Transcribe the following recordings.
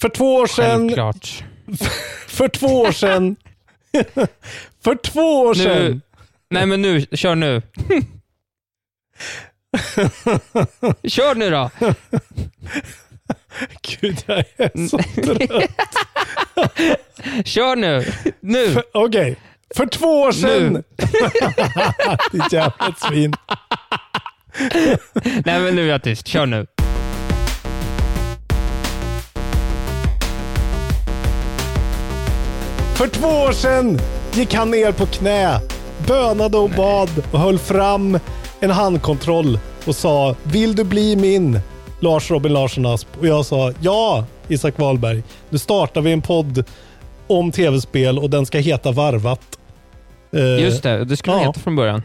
För två år sedan... Självklart. För två år sedan... för två år sedan... Nu, nej men nu, kör nu. kör nu då. Gud, jag är så trött. Kör nu. Nu. Okej, för två år sedan... Ditt jävla svin. Nej men nu är jag tyst. Kör nu. För två år sedan gick han ner på knä, bönade och bad och höll fram en handkontroll och sa “Vill du bli min?” Lars Robin Larsson Asp. Och jag sa “Ja, Isak Wahlberg. Nu startar vi en podd om tv-spel och den ska heta Varvat.” Just det, det skulle ja. heta från början.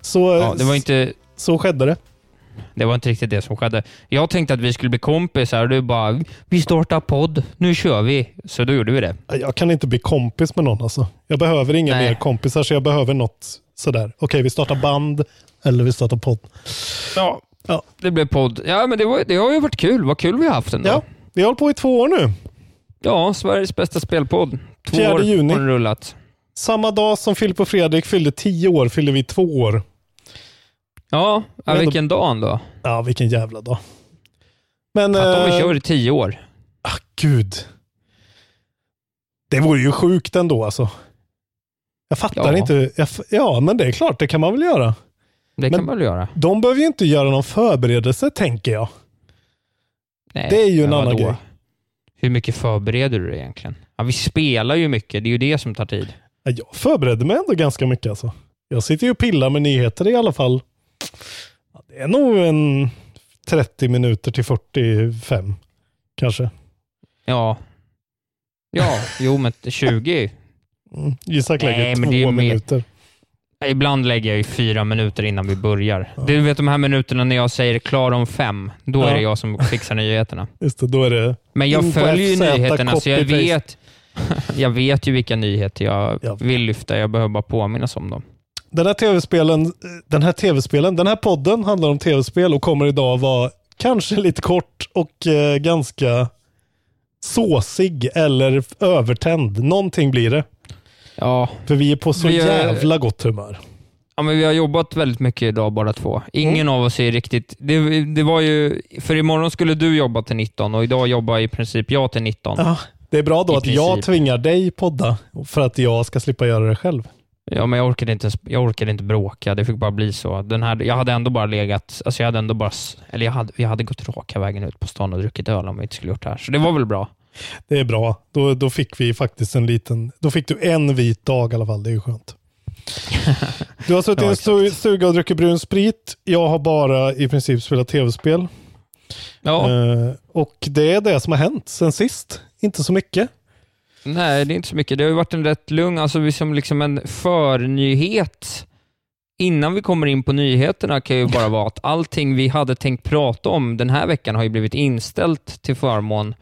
Så, Ja, det var inte... så skedde det. Det var inte riktigt det som skedde. Jag tänkte att vi skulle bli kompisar och du bara, vi startar podd, nu kör vi. Så då gjorde vi det. Jag kan inte bli kompis med någon alltså. Jag behöver inga Nej. mer kompisar så jag behöver något sådär. Okej, vi startar band eller vi startar podd. Ja, Ja. det blev podd. Ja, men det, var, det har ju varit kul. Vad kul vi har haft ändå. Ja, vi har hållit på i två år nu. Ja, Sveriges bästa spelpodd. Två Fjärde år juni. har den rullat. Samma dag som Filip och Fredrik fyllde tio år fyllde vi två år. Ja, ja vilken dag ändå. Ja, vilken jävla dag. Men... Att de eh, kör i tio år. ah, gud. Det vore ju sjukt ändå alltså. Jag fattar Ja. inte. Jag, ja, men det är klart, det kan man väl göra. Det Men- kan man väl göra. De behöver ju inte göra någon förberedelse, tänker jag. Nej, Det är ju en annan vadå? grej. Hur mycket förbereder du dig egentligen? Ja, vi spelar ju mycket. Det är ju det som tar tid. Ja, Jag förberedde mig ändå ganska mycket alltså. Jag sitter ju och pillar med nyheter i alla fall. Ja, det är nog en 30 minuter till 45 kanske. Ja. Ja, jo men 20. Mm. Isak lägger Nej, men två det är ju mer- minuter. Ibland lägger jag ju fyra minuter innan vi börjar. Du vet de här minuterna när jag säger klar om fem, då Ja. är det jag som fixar nyheterna. Just det, då är det Men jag följer ju nyheterna, så jag vet, jag vet ju vilka nyheter jag Ja. vill lyfta. Jag behöver bara påminnas om dem. Den här tv-spelen, den här tv-spelen, den här podden handlar om tv-spel och kommer idag vara kanske lite kort och eh, ganska såsig eller övertänd. Någonting blir det. Ja, För vi är på så Vi är- jävla gott humör. Ja, men vi har jobbat väldigt mycket idag båda två. Ingen Mm. av oss är riktigt... Det, det var ju... För imorgon skulle du jobba till 19 och idag jobbar i princip jag till 19. Ja, det är bra då I att jag princip. tvingar dig podda för att jag ska slippa göra det själv. Ja, men jag orkade, inte, jag orkade inte bråka. Det fick bara bli så. Den här, jag hade ändå bara legat... Alltså jag hade ändå bara... Eller jag hade, vi hade gått raka vägen ut på stan och druckit öl om vi inte skulle gjort det här. Så det var väl bra. Det är bra. Då, då fick vi faktiskt en liten... Då fick du en vit dag i alla fall. Det är ju skönt. Du har suttit i en stu- stuga och druckit brun sprit. Jag har bara i princip spelat tv-spel. Ja, Eh, och det är det som har hänt sen sist. Inte så mycket. Nej, det är inte så mycket. Det har ju varit en rätt lugn, alltså som liksom en förnyhet. Innan vi kommer in på nyheterna kan ju bara vara att allting vi hade tänkt prata om den här veckan har ju blivit inställt till förmån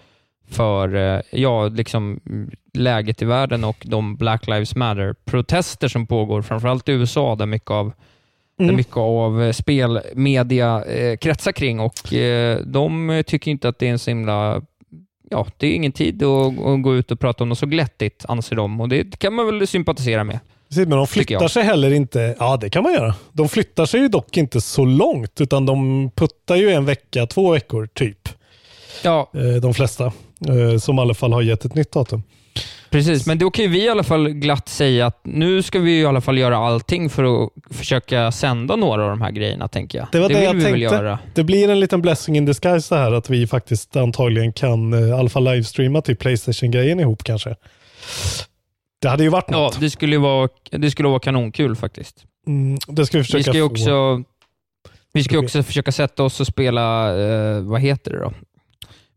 för eh, ja, liksom, mm, läget i världen och de Black Lives Matter-protester som pågår, framförallt i USA, där mycket av, där Mm. mycket av eh, spelmedia eh, kretsar kring och eh, de tycker inte att det är en så himla ja, det är ingen tid att, att gå ut och prata om något så glättigt, anser de. Och det kan man väl sympatisera med. Precis, men de flyttar sig heller inte. Ja, det kan man göra. De flyttar sig ju dock inte så långt, utan de puttar ju en vecka, två veckor typ. Ja, Eh, De flesta. eh, Som i alla fall har gett ett nytt datum. Precis. Men då kan ju vi i alla fall glatt säga att nu ska vi i alla fall göra allting för att försöka sända några av de här grejerna, tänker jag. Det var det, vill jag vi tänkte. göra. Det blir en liten blessing in disguise det här att vi faktiskt antagligen kan eh, i alla fall livestreama till Playstation-grejen ihop kanske. Det hade ju varit Ja, något. det skulle vara, det skulle vara kanonkul faktiskt. Mm, det ska vi försöka Vi ska få. också, vi ska Det också försöka sätta oss och spela, eh, vad heter det då?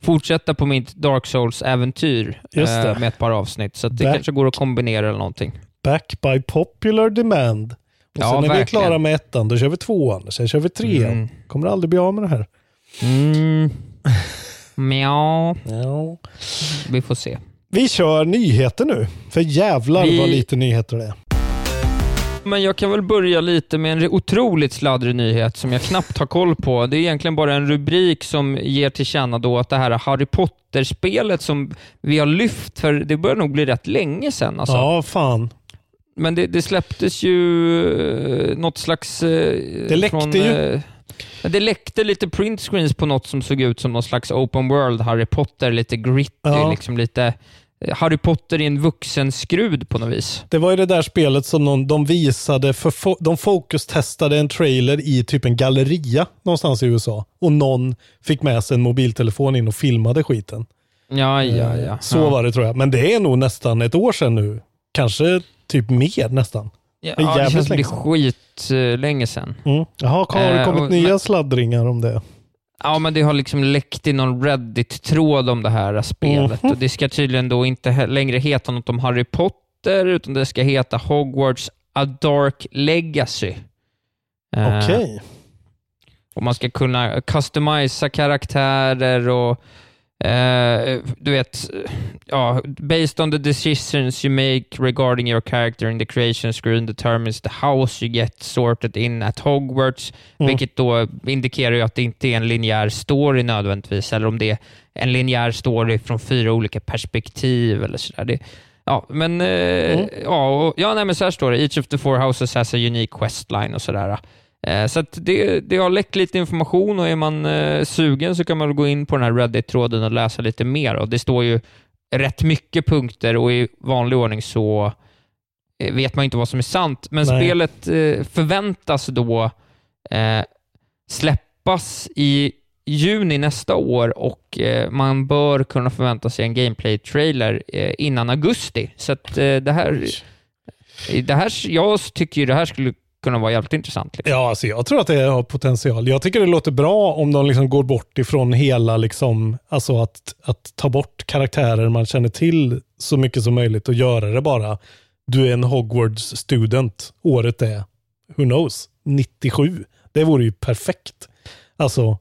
Fortsätta på mitt Dark Souls-äventyr eh, med ett par avsnitt, så det Back- kanske går att kombinera eller någonting. Back by popular demand. Och Ja, sen när vi är verkligen. klara med ettan, då kör vi tvåan. Sen kör vi trean. Mm. Kommer aldrig bli av med det här. Mm. Mja, Ja. vi får se. Vi kör nyheter nu. För jävlar Vi- vad lite nyheter det är. Men jag kan väl börja lite med en otroligt sladdrig nyhet som jag knappt har koll på. Det är egentligen bara en rubrik som ger till känna då att det här Harry Potter-spelet som vi har lyft, för det börjar nog bli rätt länge sedan. Alltså. Ja, fan. Men det, det släpptes ju eh, något slags... eh, Det läckte ju. eh, det läckte lite print screens på något som såg ut som någon slags open world Harry Potter, lite gritty, Ja. liksom lite Harry Potter i en vuxen skrud på något vis. Det var ju det där spelet som någon, de visade, för fo- de fokustestade en trailer i typ en galleria någonstans i USA. Och någon fick med sig en mobiltelefon in och filmade skiten. Ja, ja, ja. Så ja. var det tror jag. Men det är nog nästan ett år sedan nu. Kanske typ mer nästan. Ja, Det är det jävligt känns som det är länge skit uh, länge sedan. Mm. Jaha, har det Eh, kommit och- nya men- sladdringar om det? Ja, men det har liksom läckt i någon Reddit-tråd om det här spelet. Mhm. Och det ska tydligen då inte längre heta något om Harry Potter, utan det ska heta Hogwarts A Dark Legacy. Eh, Okej. Och man ska kunna customisa karaktärer och eh, du vet, ja, based on the decisions you make regarding your character in the creation screen determines the house you get sorted in at Hogwarts, Mm. vilket då indikerar ju att det inte är en linjär story nödvändigtvis, eller om det är en linjär story från fyra olika perspektiv eller sådär. Det, ja, men, eh, Mm. ja, och, ja, nej, men så här står det. Each of the four houses has a unique questline och sådär. Eh, Så att det, det har läckt lite information och är man eh, sugen så kan man gå in på den här Reddit-tråden och läsa lite mer. Och det står ju rätt mycket punkter och i vanlig ordning så eh, vet man inte vad som är sant. Men Nej. spelet förväntas då släppas i juni nästa år och man bör kunna förvänta sig en gameplay-trailer innan augusti. Så att det här, det här, jag tycker ju det här skulle kunna vara jävligt intressant. Liksom. Ja, alltså jag tror att det har potential. Jag tycker det låter bra om de liksom går bort ifrån hela, liksom, alltså att, att ta bort karaktärer man känner till så mycket som möjligt och göra det bara. Du är en Hogwarts student. Året är, who knows, 97. Det vore ju perfekt. Alltså,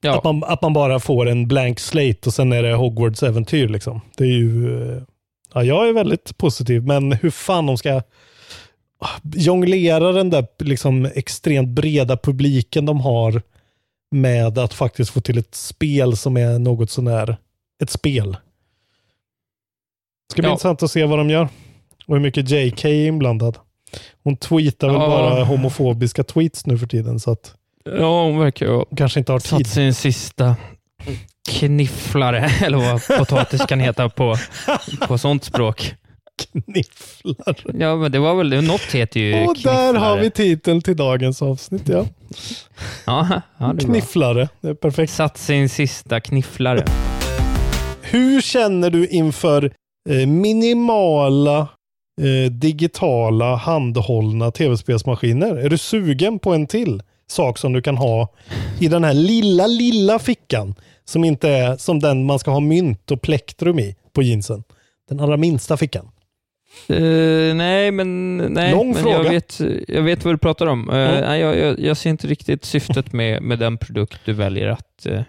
Ja. att, man, att man bara får en blank slate och sen är det Hogwarts äventyr. Liksom. Det är ju, eh, ja, jag är väldigt positiv, men hur fan de ska jonglera den där liksom extremt breda publiken de har med att faktiskt få till ett spel som är något sånär ett spel. Det ska bli Ja. intressant att se vad de gör och hur mycket JK är inblandad. Hon tweetar väl Ja. bara homofobiska tweets nu för tiden så att Ja, hon verkar ju kanske inte har satt tid. sin sista knifflare, eller vad potatis kan heta på, på sånt språk. Knifflar. Ja, men det var väl, något heter ju Och där har knifflare. vi titeln till dagens avsnitt. Ja. Ja, ja, det. Knifflare. Det är perfekt. Satt sin sista knifflare. Hur känner du inför eh, minimala eh, digitala handhållna tv-spelsmaskiner? Är du sugen på en till sak som du kan ha i den här lilla, lilla fickan som inte är som den man ska ha mynt och plektrum i på jeansen? Den allra minsta fickan. Eh, nej, men, nej, Lång men fråga. Jag, vet, jag vet vad du pratar om. Eh, Mm. nej, jag, jag, jag ser inte riktigt syftet med, med den produkt du väljer att... eh,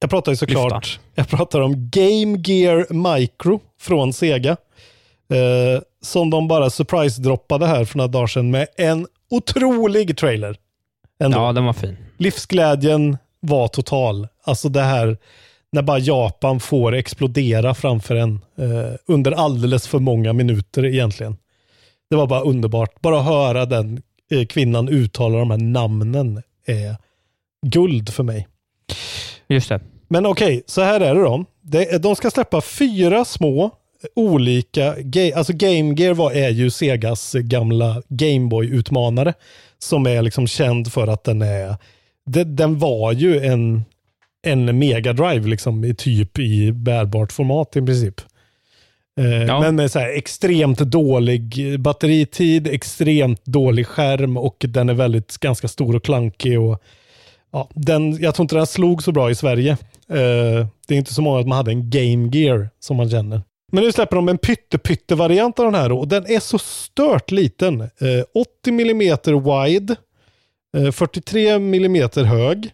Jag pratar ju såklart jag pratar om Game Gear Micro från Sega. Eh, som de bara surprise-droppade här för några dagar sedan med en otrolig trailer. Ändå. ja, den var fin. Livsglädjen var total. Alltså det här, när bara Japan får explodera framför en eh, under alldeles för många minuter egentligen. Det var bara underbart. Bara höra den eh, kvinnan uttala de här namnen är guld för mig. Just det. Men okej, så här är det då. Det, de ska släppa fyra små olika, ga- alltså Game Gear var, är ju Segas gamla Gameboy-utmanare. Som är liksom känd för att den är, den, den var ju en, en Mega Drive liksom i typ i bärbart format i princip. Eh, Ja. Men med så här extremt dålig batteritid, extremt dålig skärm och den är väldigt ganska stor och klankig. Och, ja, den, jag tror inte den slog så bra i Sverige. Eh, det är inte så många att man hade en Game Gear som man känner. Men nu släpper de en pytte-pytte-variant av den här och den är så stört liten. Eh, 80 mm wide, eh, 43 mm hög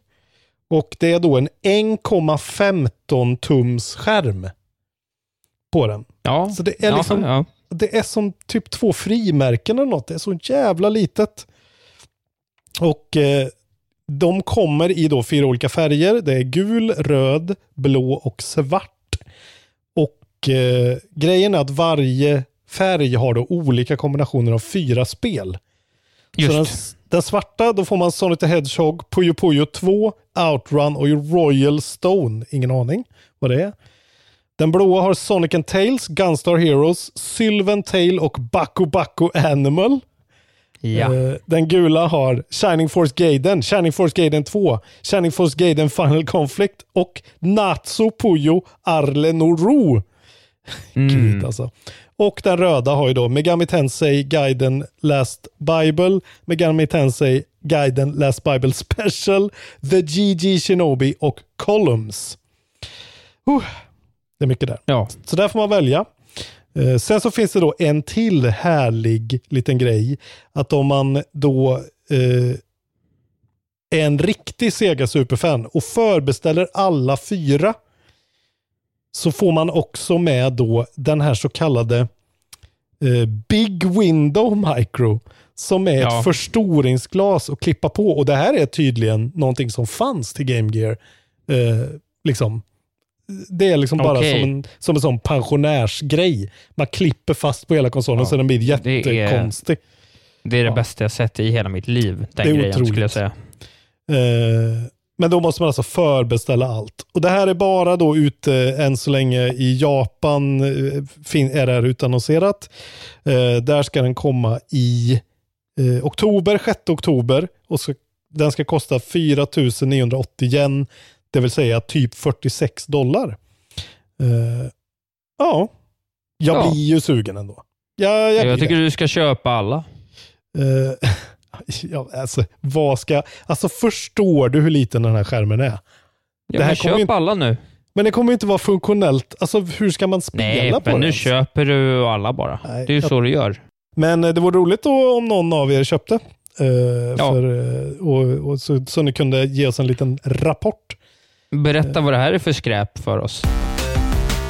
och det är då en 1,15 tums skärm på den. Ja, Så det är ja, liksom- ja. Det är som typ två frimärken eller något. Det är så jävla litet. Och eh, de kommer i då fyra olika färger. Det är gul, röd, blå och svart. Och eh, grejen är att varje färg har då olika kombinationer av fyra spel. Just. Så den, den svarta, då får man Sonic the Hedgehog, Puyo Puyo 2, Outrun och Royal Stone. Ingen aning vad det är. Den blåa har Sonic and Tails, Gunstar Heroes, Sylvan Tail och Baku Baku Animal. ja. Eh, den gula har Shining Force Gaiden, Shining Force Gaiden 2, Shining Force Gaiden Final Conflict och Natsu Puyo Arle Noru. Gud alltså. Och den röda har ju då Megami Tensei Gaiden Last Bible, Megami Tensei Gaiden Last Bible Special, The GG Shinobi och Columns. Uh, det är mycket där. ja. Så där får man välja. Eh, sen så finns det då en till härlig liten grej. Att om man då eh, är en riktig Sega Superfan och förbeställer alla fyra så får man också med då den här så kallade eh, Big Window Micro som är Ja. ett förstoringsglas att klippa på. Och det här är tydligen någonting som fanns till Game Gear. Eh, liksom. Det är liksom bara Okej. som en, som en sån pensionärsgrej. Man klipper fast på hela konsolen Ja, så den blir det är- jättekonstig. Det är det Ja. bästa jag sett i hela mitt liv. Den Det är grejen otroligt. skulle jag säga. Eh, men då måste man alltså förbeställa allt. Och det här är bara då ute än så länge i Japan. eh, Är det här utannonserat. Eh, där ska den komma i eh, oktober, 6 oktober. Och så, den ska kosta 4 980 yen. Det vill säga typ 46 dollar. Eh, ja, jag Ja. blir ju sugen ändå. Ja, jag, Jag, tycker det. du ska köpa alla. Ja, alltså, vad ska... Alltså förstår du hur liten den här skärmen är? Ja, Det här men köp inte- alla nu. Men det kommer inte vara funktionellt. Alltså hur ska man spela Nej, på men det? nu köper du alla bara. Nej, det är ju jag- så du gör. Men eh, det vore roligt då om någon av er köpte. Eh, Ja. för, eh, och, och så, så ni kunde ge oss en liten rapport. Berätta vad det här är för skräp för oss.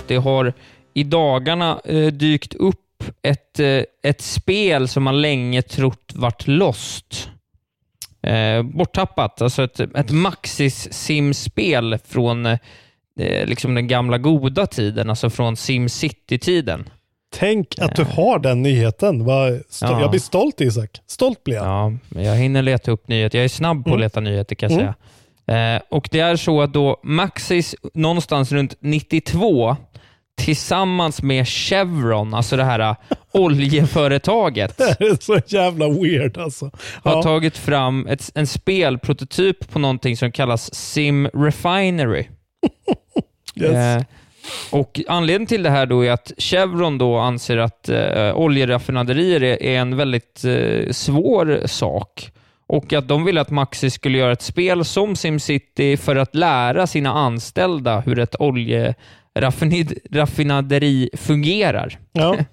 Det har i dagarna dykt upp ett, eh, ett spel som man länge trott vart lost. Eh, borttappat. Alltså ett, ett Maxis Sim-spel från eh, liksom den gamla goda tiden, alltså från SimCity-tiden. Tänk att du har den nyheten. Ja. Jag blir stolt Isak. Stolt blir jag. Ja, jag hinner leta upp nyheter. Jag är snabb på att Mm. leta nyheter kan jag Mm. säga. Eh, och Det är så att då Maxis någonstans runt 92 tillsammans med Chevron, alltså det här eh, oljeföretaget, Det är så jävla weird alltså. har Ja. tagit fram ett, en spelprototyp på någonting som kallas Sim Refinery. Yes. Eh, och Anledningen till det här då är att Chevron då anser att eh, oljeraffinaderier är, är en väldigt eh, svår sak och att de ville att Maxi skulle göra ett spel som SimCity för att lära sina anställda hur ett oljeraffinaderi fungerar. Ja.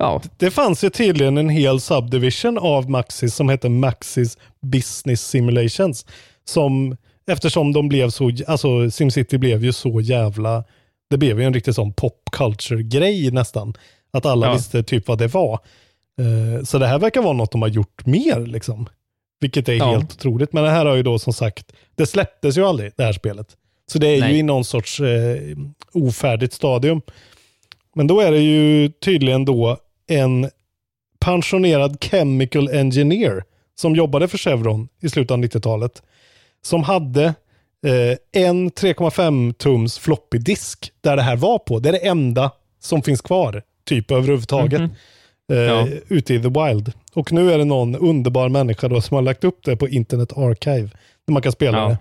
Ja, Det fanns ju tydligen en hel subdivision av Maxis som hette Maxis Business Simulations. Som, eftersom de blev så, alltså SimCity blev ju så jävla, det blev ju en riktig sån pop culture-grej nästan. Att alla Ja. visste typ vad det var. Eh, så det här verkar vara något de har gjort mer liksom. Vilket är Ja. helt otroligt. Men det här har ju då som sagt, det släpptes ju aldrig det här spelet. Så det är Nej. ju i någon sorts eh, ofärdigt stadium. Men då är det ju tydligen då en pensionerad chemical engineer som jobbade för Chevron i slutet av 90-talet. Som hade eh, en 3,5 tums floppy disk där det här var på. Det är det enda som finns kvar, typ överhuvudtaget, Mhm. eh, Ja. ute i the wild. Och nu är det någon underbar människa då som har lagt upp det på Internet Archive, där man kan spela Ja. det.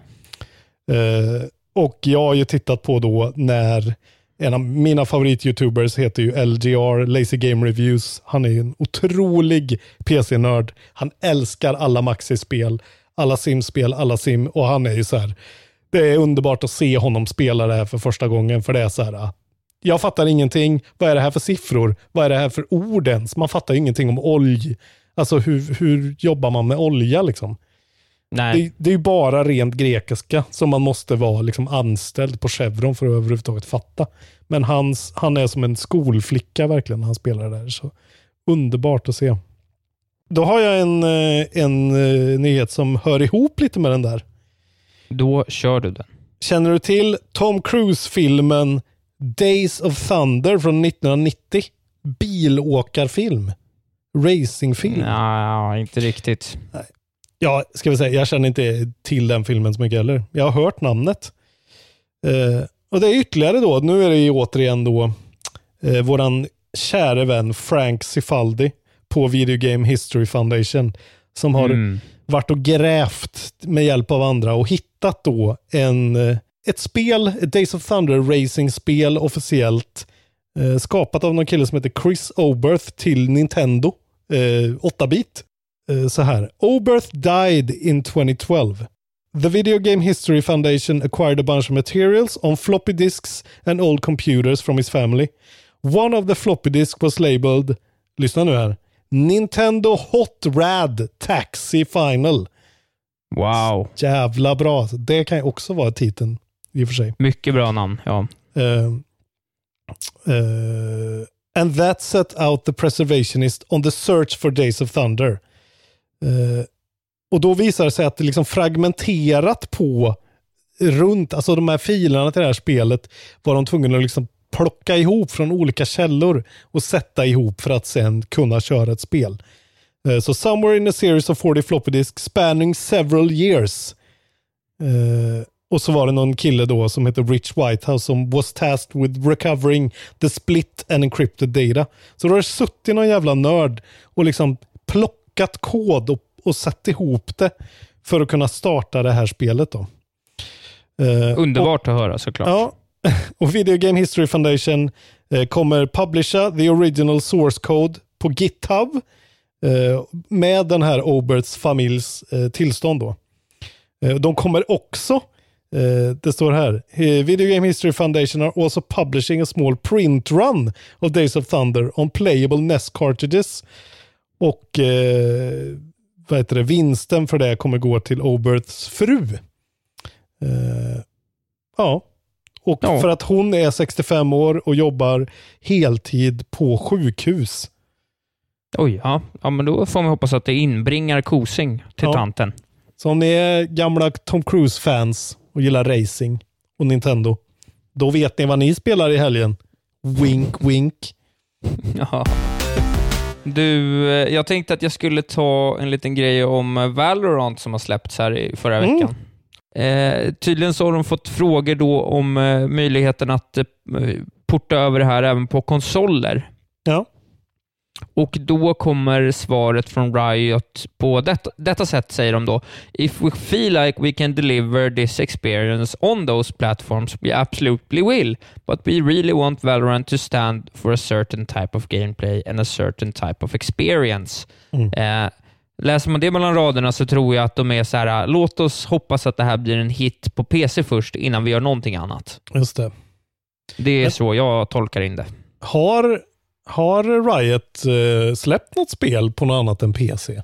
Eh, och jag har ju tittat på då när en av mina favorit-youtubers heter ju LGR, Lazy Game Reviews. Han är ju en otrolig PC-nörd. Han älskar alla Maxi-spel, alla Sim-spel, alla Sim och han är ju så här. Det är underbart att se honom spela det här för första gången för det är så här. Ah, jag fattar ingenting. Vad är det här för siffror? Vad är det här för ord ens? Man fattar ju ingenting om olj. Alltså hur, hur jobbar man med olja liksom? Det, det är ju bara rent grekiska som man måste vara liksom anställd på Chevron för att överhuvudtaget fatta. Men hans, han är som en skolflicka verkligen när han spelar där. Så underbart att se. Då har jag en, eh, en eh, nyhet som hör ihop lite med den där. Då kör du den. Känner du till Tom Cruise-filmen Days of Thunder från 1990? Bilåkarfilm. Racingfilm. Nej, inte riktigt. Ja, ska vi säga, jag känner inte till den filmen så mycket heller. Jag har hört namnet. Eh, och det är ytterligare då, nu är det ju återigen då eh, våran käre vän Frank Cifaldi på Video Game History Foundation som har Mm. varit och grävt med hjälp av andra och hittat då en, eh, ett spel, ett Days of Thunder Racing-spel officiellt eh, skapat av någon kille som heter Chris Oberth till Nintendo, eh, 8-bit. Eh, så här, Oberth died in 2012. The Video Game History Foundation acquired a bunch of materials on floppy disks and old computers from his family. One of the floppy disk was labeled, lyssna nu här, Nintendo Hot Rad Taxi Final. Wow. Jävla bra. Det kan ju också vara titeln i och för sig. Mycket bra namn. Ja. Uh, uh, and that set out the preservationist on the search for Days of Thunder. Eh, och då visar det sig att det liksom fragmenterat på runt, alltså de här filerna till det här spelet var de tvungna att liksom plocka ihop från olika källor och sätta ihop för att sen kunna köra ett spel. Så Så somewhere in a series of 40 floppy disks spanning several years. Uh, och så var det någon kille då som heter Rich Whitehouse som was tasked with recovering the split and encrypted data. Så då har det suttit någon jävla nörd och liksom plockat kod och, och satt ihop det för att kunna starta det här spelet då. Eh, Underbart att höra såklart. Ja, och Video Game History Foundation eh, kommer publisha the original source code på GitHub eh, med den här Oberts familjs tillstånd. Då. De kommer också, eh, det står här, Video Game History Foundation are also publishing a small print run of Days of Thunder on playable NES cartridges. Och eh, vad heter det, vinsten för det kommer gå till Oberts fru. Eh, ja, och Ja. för att hon är 65 år och jobbar heltid på sjukhus. Oj, ja. ja. men då får man hoppas att det inbringar kosing till Ja. tanten. Så om ni är gamla Tom Cruise-fans och gillar racing och Nintendo, då vet ni vad ni spelar i helgen. Wink, wink. Ja. Du, eh, jag tänkte att jag skulle ta en liten grej om eh, Valorant som har släppts här i förra Mm. veckan. Eh, tydligen så har de fått frågor då om eh, möjligheten att eh, porta över det här även på konsoler. Ja. Och då kommer svaret från Riot på detta, detta sätt, säger de då. If we feel like we can deliver this experience on those platforms, we absolutely will. But we really want Valorant to stand for a certain type of gameplay and a certain type of experience. Eh, läser man det mellan raderna så tror jag att de är så här, låt oss hoppas att det här blir en hit på PC först innan vi gör någonting annat. Just det. Det är Men- så jag tolkar in det. Har, har Riot eh, släppt något spel på något annat än PC?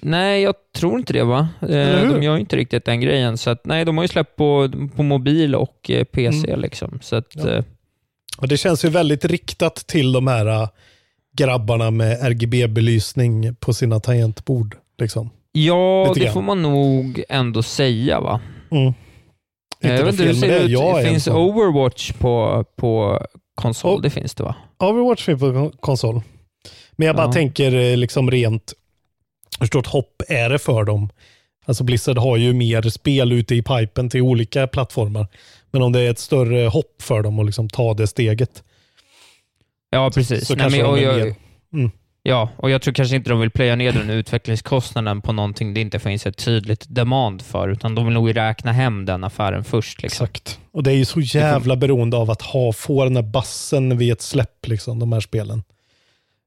Nej, jag tror inte det va? Eh, de gör inte riktigt den grejen. Så att, nej, de har ju släppt på, på mobil och eh, PC. Mm. Liksom. Så att, Ja. Och det känns ju väldigt riktat till de här grabbarna med RGB-belysning på sina tangentbord. Liksom. ja, det får man nog ändå säga va? Mm. Inte jag vet inte hur det ser ut. Finns. Overwatch på, på konsol. Oh. Det finns det va? Overwatch finns på kon- konsol. Men jag bara Ja. tänker eh, liksom rent, hur stort hopp är det för dem? Alltså Blizzard har ju mer spel ute i pipen till olika plattformar. Men om det är ett större hopp för dem att liksom ta det steget. Ja, precis. så Nej, kanske men, de är jag, med. Mm. Ja, och jag tror kanske inte de vill plöja ner den utvecklingskostnaden på någonting det inte finns ett tydligt demand för, utan de vill nog räkna hem den affären först. Liksom. Exakt. Och det är ju så jävla beroende av att ha, få den här bassen vid ett släpp, liksom, de här spelen.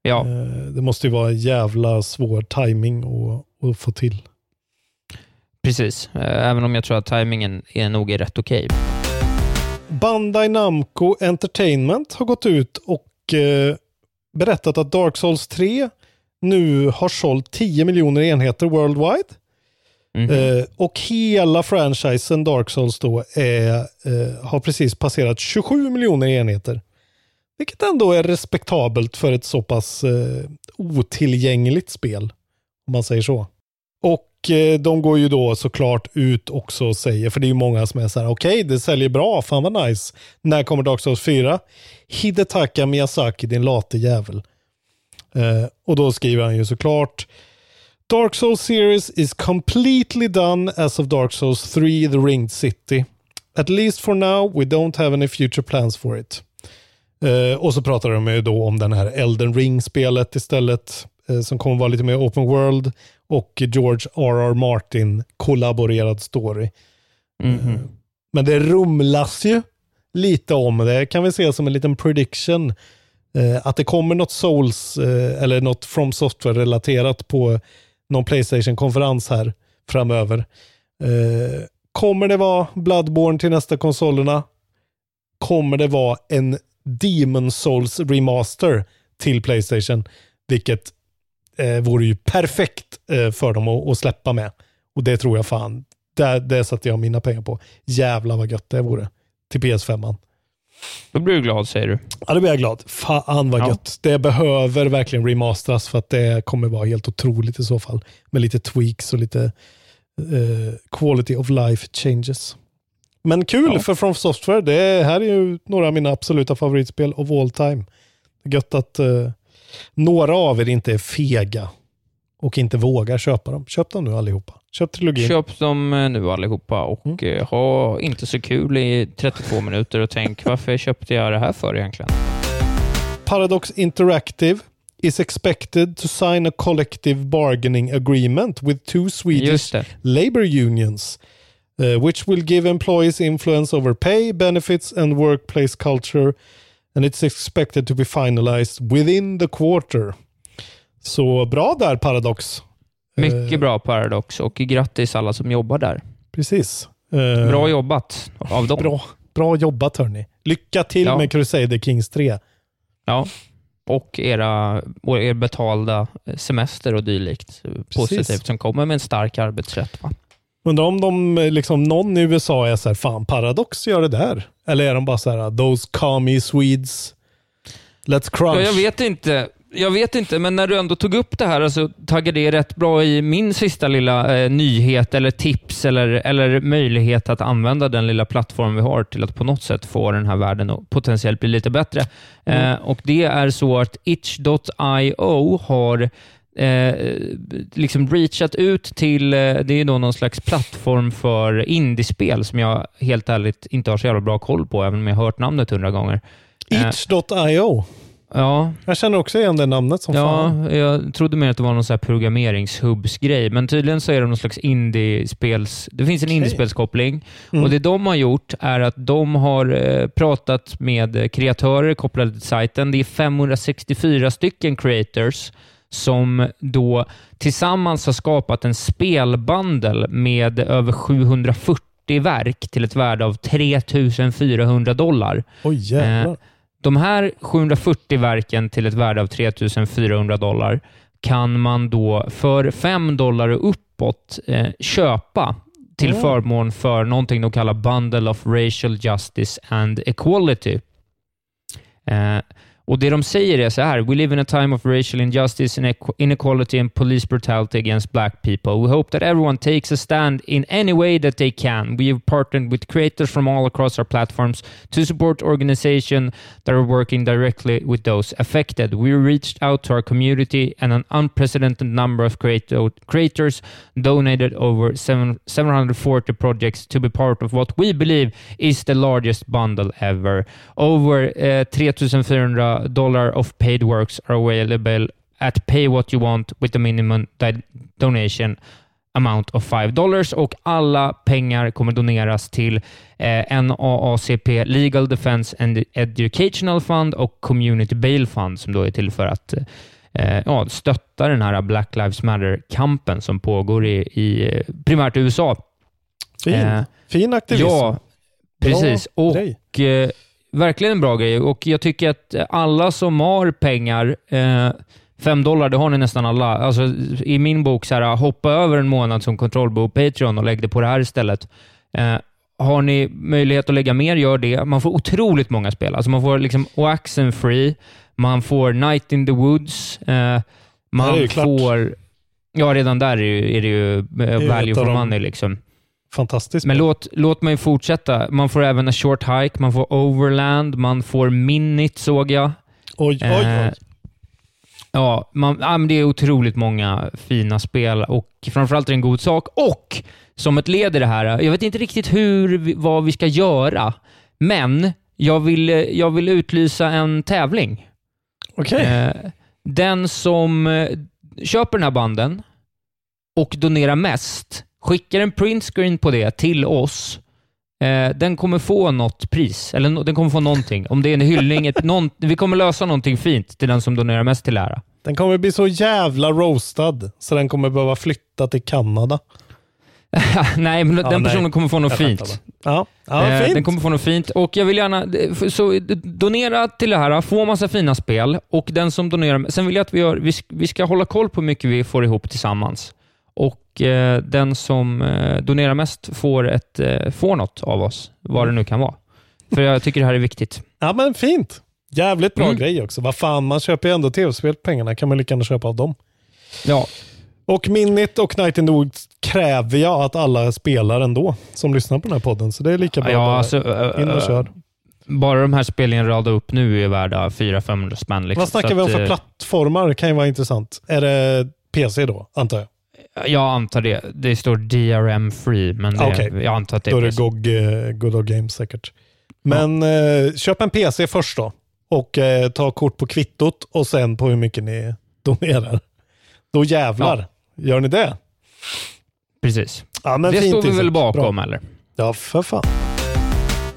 Ja, Eh, Det måste ju vara jävla svår timing att, att få till. precis. Eh, Även om jag tror att tajmingen är nog är rätt okej. Bandai Namco Entertainment har gått ut och eh, berättat att Dark Souls 3 nu har sålt 10 miljoner enheter worldwide. Mhm. Eh, och hela franchisen Dark Souls då är, eh, har precis passerat 27 miljoner enheter. Vilket ändå är respektabelt för ett så pass eh, otillgängligt spel. Om man säger så. Och Eh, de går ju då såklart ut också och säger, för det är ju många som är så här, okej det säljer bra, fan vad nice. När kommer Dark Souls 4? Hidetaka Miyazaki, din late jävel. Eh, och då skriver han ju såklart, Dark Souls series is completely done as of Dark Souls 3 The Ringed City. At least for now we don't have any future plans for it. Eh, och så pratar de ju då om den här Elden Ring-spelet istället. eh, som kommer vara lite mer open world. Och George R.R. Martin kollaborerad story. Mhm. Men det rumlas ju lite om det. Kan vi se som en liten prediction. Eh, att det kommer något Souls eh, eller något From Software-relaterat på någon Playstation-konferens här framöver. Eh, kommer det vara Bloodborne till nästa konsolerna? Kommer det vara en Demon Souls remaster till Playstation? Vilket eh, vore ju perfekt eh, för dem att, att släppa med. Och det tror jag fan, det, det satte jag mina pengar på. Jävlar vad gött det vore. Till PS5. -man. Då blir du glad, säger du. Ja, då blir jag glad. Fan vad Ja. gött. Det behöver verkligen remasteras för att det kommer vara helt otroligt i så fall. Med lite tweaks och lite eh, quality of life changes. Men kul Ja. för From Software. Det här är ju några av mina absoluta favoritspel of all time. Gött att eh, några av er inte är fega och inte vågar köpa dem. Köp dem nu allihopa. Köp trilogin. Köp dem eh, nu allihopa och Mm. eh, ha inte så kul i 32 minuter och tänk varför köpte jag det här för egentligen? Paradox Interactive is expected to sign a collective bargaining agreement with two Swedish labor unions, uh, which will give employees influence over pay, benefits, and workplace culture. And it's expected to be finalized within the quarter. Så bra där Paradox. Mycket Eh, bra Paradox och grattis alla som jobbar där. Precis. Eh, Bra jobbat av dem. Bra, bra jobbat hörni. Lycka till Ja. med Crusader Kings 3. Ja. Och era, och er betalda semester och dylikt. Positivt som kommer med en stark arbetsrätt. Va? Undrar om de, eh, liksom, någon i USA är så här, fan Paradox gör det där. Eller är de bara så här, those commie Swedes, let's crunch. Ja, jag vet inte. Jag vet inte, men när du ändå tog upp det här så taggade det rätt bra i min sista lilla eh, nyhet eller tips eller, eller möjlighet att använda den lilla plattform vi har till att på något sätt få den här världen att potentiellt bli lite bättre. Eh, och Det är så att itch.io har eh, liksom reachat ut till, eh, det är då någon slags plattform för indiespel som jag helt ärligt inte har så jävla bra koll på, även om jag har hört namnet hundra gånger. Eh, Itch.io. ja, Jag känner också igen det namnet som fan. Ja, jag trodde mer att det var någon så här men tydligen så är det någon slags indiespels... Det finns en Okej. indiespelskoppling Mm. och det de har gjort är att de har eh, pratat med kreatörer kopplade till sajten. Det är 564 stycken creators som då tillsammans har skapat en spelbundle med över 740 verk till ett värde av 3400 dollar. Oj. Eh, De här 740 verken till ett värde av 3400 dollar kan man då för 5 dollar och uppåt eh, köpa till Oh. förmån för någonting de kallar Bundle of Racial Justice and Equality. Eh, och Det de säger är så här, We live in a time of racial injustice, inequality and police brutality against black people. We hope that everyone takes a stand in any way that they can. We have partnered with creators from all across our platforms to support organizations that are working directly with those affected. We reached out to our community and an unprecedented number of creators donated over 740 projects to be part of what we believe is the largest bundle ever. Over eh, uh, 3400 dollar of paid works are available at pay what you want with a minimum donation amount of 5 dollars och alla pengar kommer doneras till eh, NAACP Legal Defense and Educational Fund och Community Bail Fund som då är till för att eh, ja, stötta den här Black Lives Matter-kampen som pågår i, i primärt USA. Fin, Eh, fin aktivism. Ja, Bra precis. Och grej. eh, verkligen en bra grej. Och jag tycker att alla som har pengar, eh, fem dollar, det har ni nästan alla. Alltså, I min bok, så här, hoppa över en månad som kontrollbo Patreon och lägg det på det här istället. Eh, har ni möjlighet att lägga mer, gör det. Man får otroligt många spel. Alltså man får liksom Oaxen Free, man får Night in the Woods, eh, man får... Ja, redan där är, ju- är det ju eh, value for money. Liksom. Fantastiskt. Men låt, låt mig fortsätta. Man får även en short hike, man får overland, man får minute såg jag. Oj, oj, Eh, oj. Ja, man, ja, men det är otroligt många fina spel och framförallt är det en god sak. Och som ett led i det här, jag vet inte riktigt hur, vad vi ska göra, men jag vill, eh, jag vill utlysa en tävling. Okej. Eh, den som eh, köper den här banden och donerar mest, skickar en printscreen på det till oss, eh, den kommer få något pris. Eller no- den kommer få någonting. Om det är en hyllning, ett, någon, vi kommer lösa någonting fint till den som donerar mest till ära. Den kommer bli så jävla roastad så den kommer behöva flytta till Kanada. nej, men Ja, den nej. personen kommer få något fint. Ja, ja Eh, fint. Den kommer få något fint. Och jag vill gärna... Så donera till det här, få massa fina spel och den som donerar... Sen vill jag att vi gör... Vi ska hålla koll på hur mycket vi får ihop tillsammans. Och eh, den som eh, donerar mest får, ett, eh, får något av oss, vad det nu kan vara. För jag tycker det här är viktigt. Ja, men fint. Jävligt bra Mm. grej också. Vad fan, man köper ju ändå tv-spel pengarna. kan man lika gärna köpa av dem. Ja, Och Minit och Night in the Woods kräver jag att alla spelar ändå som lyssnar på den här podden. Så det är lika bra. ja bara alltså... in och kör. Bara de här spelen jag radade upp nu är värda 400-500 spänn. Liksom. Vad snackar Så vi om att, för eh, plattformar? kan ju vara intressant. Är det PC då, antar jag? Jag antar det. Det står DRM free, men det, okej. jag antar att det Då är det. GOG, eh, Good Old Games säkert. Men eh, köp en PC först då. Och eh, ta kort på kvittot och sen på hur mycket ni donerar. Då jävlar. Gör ni det? Precis. Ja, det fint, står vi väl bakom, Bra. eller? Ja, för fan.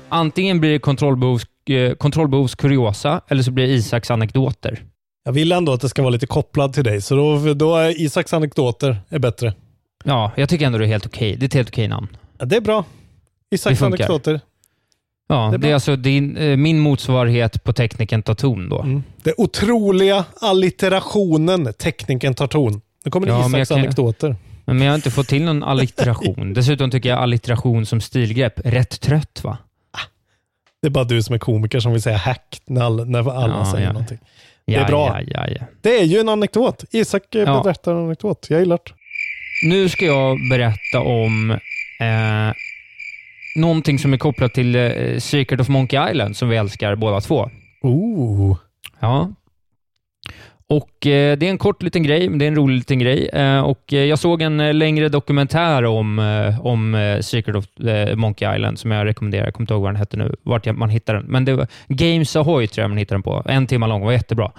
Antingen blir det kontrollbehovs, eh, kontrollbehovs kuriosa eller så blir det Isaks anekdoter. Jag vill ändå att det ska vara lite kopplad till dig, så då, då är Isaks anekdoter är bättre. Ja, jag tycker ändå det är helt okej. Det är ett helt okej namn. Ja, det är bra. Isaks anekdoter. Ja, Det är det är, alltså din, eh, min motsvarighet på tekniken tar ton då. Mm. Det otroliga allitterationen Tekniken tar ton. Nu kommer det Ja, Isaks kan- anekdoter. Men jag har inte fått till någon allitteration. Dessutom tycker jag allitteration som stilgrepp, rätt trött va? Det är bara du som är komiker som vill säga hack när alla, när alla Ja, säger ja. någonting. Ja, är bra. Ja, ja. Det är ju en anekdot. Isak Ja. berättar en anekdot. Jag gillar det. Nu ska jag berätta om eh, någonting som är kopplat till eh, Secret of Monkey Island som vi älskar båda två. Ooh. Ja. Och eh, Det är en kort liten grej, men det är en rolig liten grej. Eh, och eh, Jag såg en längre dokumentär om, om Secret of Monkey Island som jag rekommenderar. Jag kommer inte ihåg vad den hette nu, vart jag- man hittar den. Men det var Games Ahoy tror jag man hittar den på. En timme lång, var jättebra.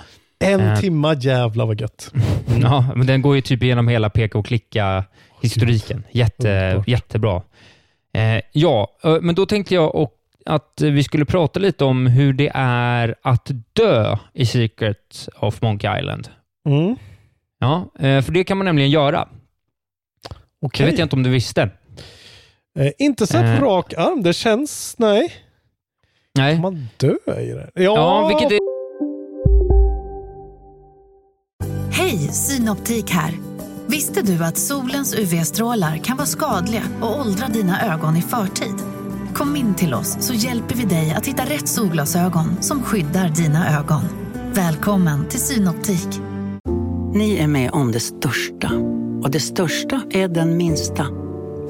En timma jävla vad gött. Ja, men den går ju typ igenom hela peka och klicka-historiken. Jätte, Underbart. jättebra. Ja, men då tänkte jag och att vi skulle prata lite om hur det är att dö i Secret of Monkey Island. Mm. Ja, eh, för det kan man nämligen göra. Okej. Det vet jag inte om du visste. Eh, inte så Eh. rak arm. Det känns... Nej. Nej. Kan man dö i det? Ja. Ja, vilket är... Hej, Synoptik här. Visste du att solens UV-strålar kan vara skadliga och åldra dina ögon i förtid? Kom in till oss så hjälper vi dig att hitta rätt solglasögon som skyddar dina ögon. Välkommen till Synoptik. Ni är med om det största. Och det största är den minsta.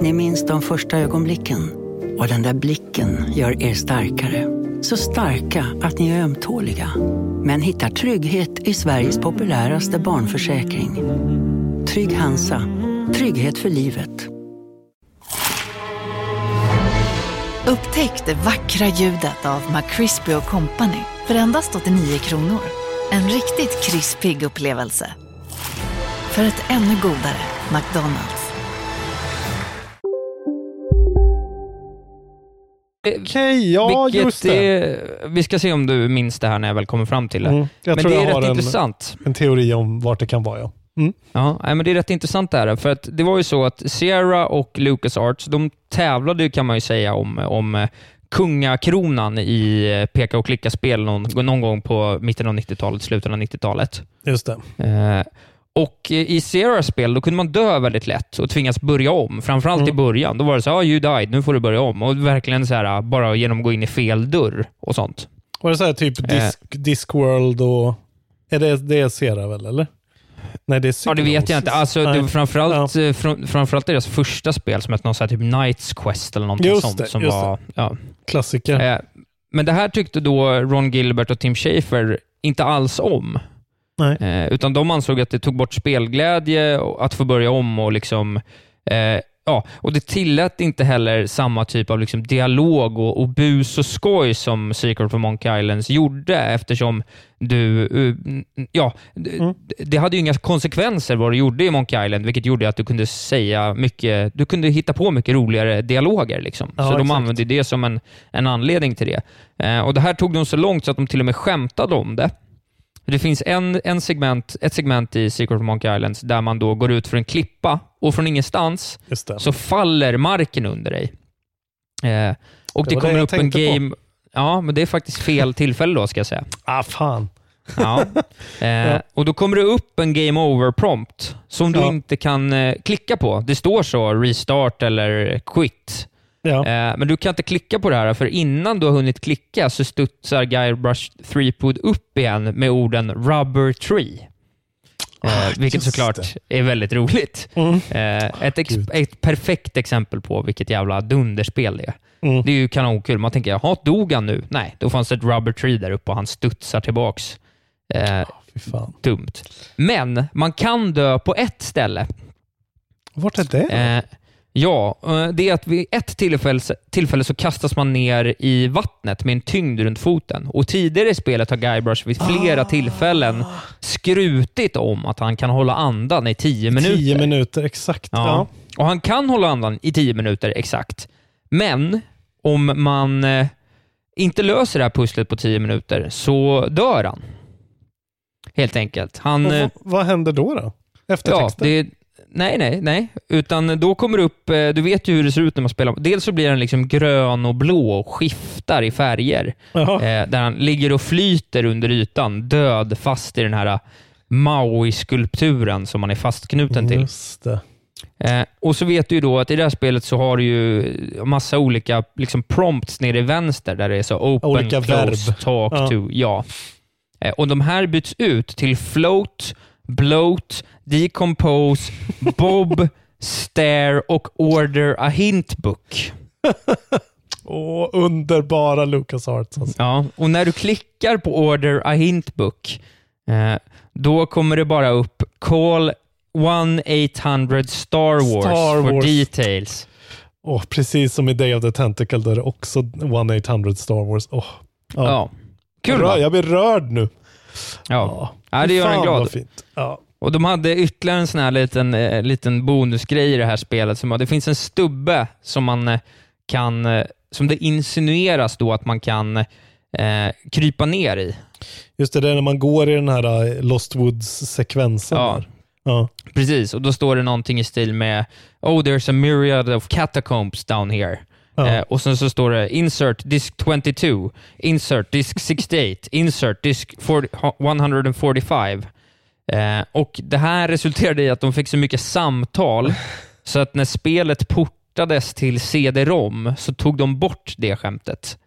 Ni minns de första ögonblicken. Och den där blicken gör er starkare. Så starka att ni är ömtåliga. Men hittar trygghet i Sveriges populäraste barnförsäkring. Trygg Hansa. Trygghet för livet. Upptäck det vackra ljudet av McCrispy Company för endast 89 kronor. En riktigt krispig upplevelse. För ett ännu godare McDonalds. Okej, ja Vilket just det. Är, vi ska se om du minns det här när jag väl kommer fram till det. Mm, jag men tror det är rätt en- intressant. En teori om vart det kan vara ja. Mm. Ja, men det är rätt intressant det här. För att det var ju så att Sierra och LucasArts, de tävlade kan man ju säga om, om eh, kungakronan i eh, peka och klicka-spel någon, någon gång på mitten av 90-talet, slutet av 90-talet. Just det. Eh, och eh, i Sierras spel då kunde man dö väldigt lätt och tvingas börja om. Framförallt i början. Då var det så här, ah, you died, nu får du börja om. Och verkligen så här, bara genom att gå in i fel dörr och sånt. Var det så här typ Eh. Disc, Discworld och... Är det, det är Sera väl, eller? Nej, det är Ja, det vet jag inte. Alltså, det var framförallt, ja. fram, framförallt deras första spel som hette någon så här typ Knights Quest eller någonting Just sånt. det, som just var, ja. Klassiker. Eh, men det här tyckte då Ron Gilbert och Tim Schafer inte alls om. Eh, utan de ansåg att det tog bort spelglädje att få börja om och liksom eh, Ja, och det tillät inte heller samma typ av liksom dialog och, och bus och skoj som Secret of Monkey Islands gjorde eftersom du... eh, Ja, Mm. det hade ju inga konsekvenser vad du gjorde i Monkey Island, vilket gjorde att du kunde säga mycket... Du kunde hitta på mycket roligare dialoger. Liksom. Ja, så de exakt. använde det som en, en anledning till det. Eh, och Det här tog de så långt så att de till och med skämtade om det. Det finns en, en segment, ett segment i Secret of Monkey Islands där man då går ut för en klippa och från ingenstans det. så faller marken under dig. Eh, och Det det, det kommer jag upp en tänkte på. game... Ja, men det är faktiskt fel tillfälle då, ska jag säga. Ah, fan. Ja. Eh, Och Då kommer det upp en game over-prompt som du Ja. inte kan eh, klicka på. Det står så, restart eller quit. Ja. Eh, men du kan inte klicka på det här, för innan du har hunnit klicka så studsar Guybrush Threepwood upp igen med orden “rubber tree”. Eh, vilket Ah, just såklart det. är väldigt roligt. Mm. Eh, ett, ex- ett perfekt exempel på vilket jävla dunderspel det är. Mm. Det är ju kanonkul. Man tänker, jaha, dog han nu? Nej, då fanns det ett rubber tree där uppe och han studsar tillbaks. Eh, fan. dumt. Men man kan dö på ett ställe. Vart är det? Ja, eh, det är att vid ett tillfälle, tillfälle så kastas man ner i vattnet med en tyngd runt foten. Och Tidigare i spelet har Guybrush vid flera tillfällen skrutit om att han kan hålla andan i tio minuter. Tio minuter, exakt. Ja. Ja. Och han kan hålla andan i tio minuter exakt. Men om man eh, inte löser det här pusslet på tio minuter så dör han. Helt enkelt. Han... Eh, vad, vad händer då? då? Efter Ja, texten? det, nej, nej, nej. Utan då kommer det upp, eh, du vet ju hur det ser ut när man spelar. Dels så blir den liksom grön och blå och skiftar i färger. Jaha. Eh, där han ligger och flyter under ytan, död, fast i den här Maui-skulpturen som man är fastknuten till. Just det. Eh, och så vet du ju då att i det här spelet så har du ju massa olika liksom, prompts nere i vänster där det är så open, Olika close, verb. talk Ja. to. Ja. Eh, och de här byts ut till float, bloat, decompose, bob, stare och order a hint book. Åh, underbara Lucas Arts. Alltså. Ja, och när du klickar på order a hint book, eh, då kommer det bara upp call 1-800 Star Wars Star for Wars. details. Åh, precis som i Day of the Tentacle där det också 1-800 Star Wars. Åh. Ja. Ja. Kul jag, va? jag blir rörd nu. Ja. Ja, det gör en glad. fint. Ja. Och De hade ytterligare en sån här liten, eh, liten bonusgrej i det här spelet. Som, det finns en stubbe som man eh, kan, eh, som det insinueras då att man kan krypa ner i. Just det, det är när man går i den här Lost Woods-sekvensen. Ja. Ja. Precis, och då står det någonting i stil med “Oh, there's a myriad of catacombs down here”. Eh, och sen så står det “Insert disk 22”, “Insert disk 68”, “Insert disk 40, 145”. Eh, och Det här resulterade i att de fick så mycket samtal så att när spelet portades till CD-ROM så tog de bort det skämtet.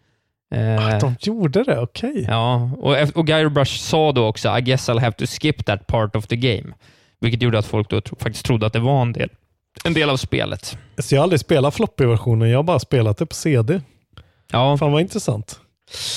Eh, De gjorde det, okej. Ja, och, och Guy Brush sa då också I guess I'll have to skip that part of the game. Vilket gjorde att folk då tro, faktiskt trodde att det var en del, en del av spelet. Så jag har aldrig spelat floppy-versionen, jag har bara spelat det på CD. Ja, Fan vad intressant.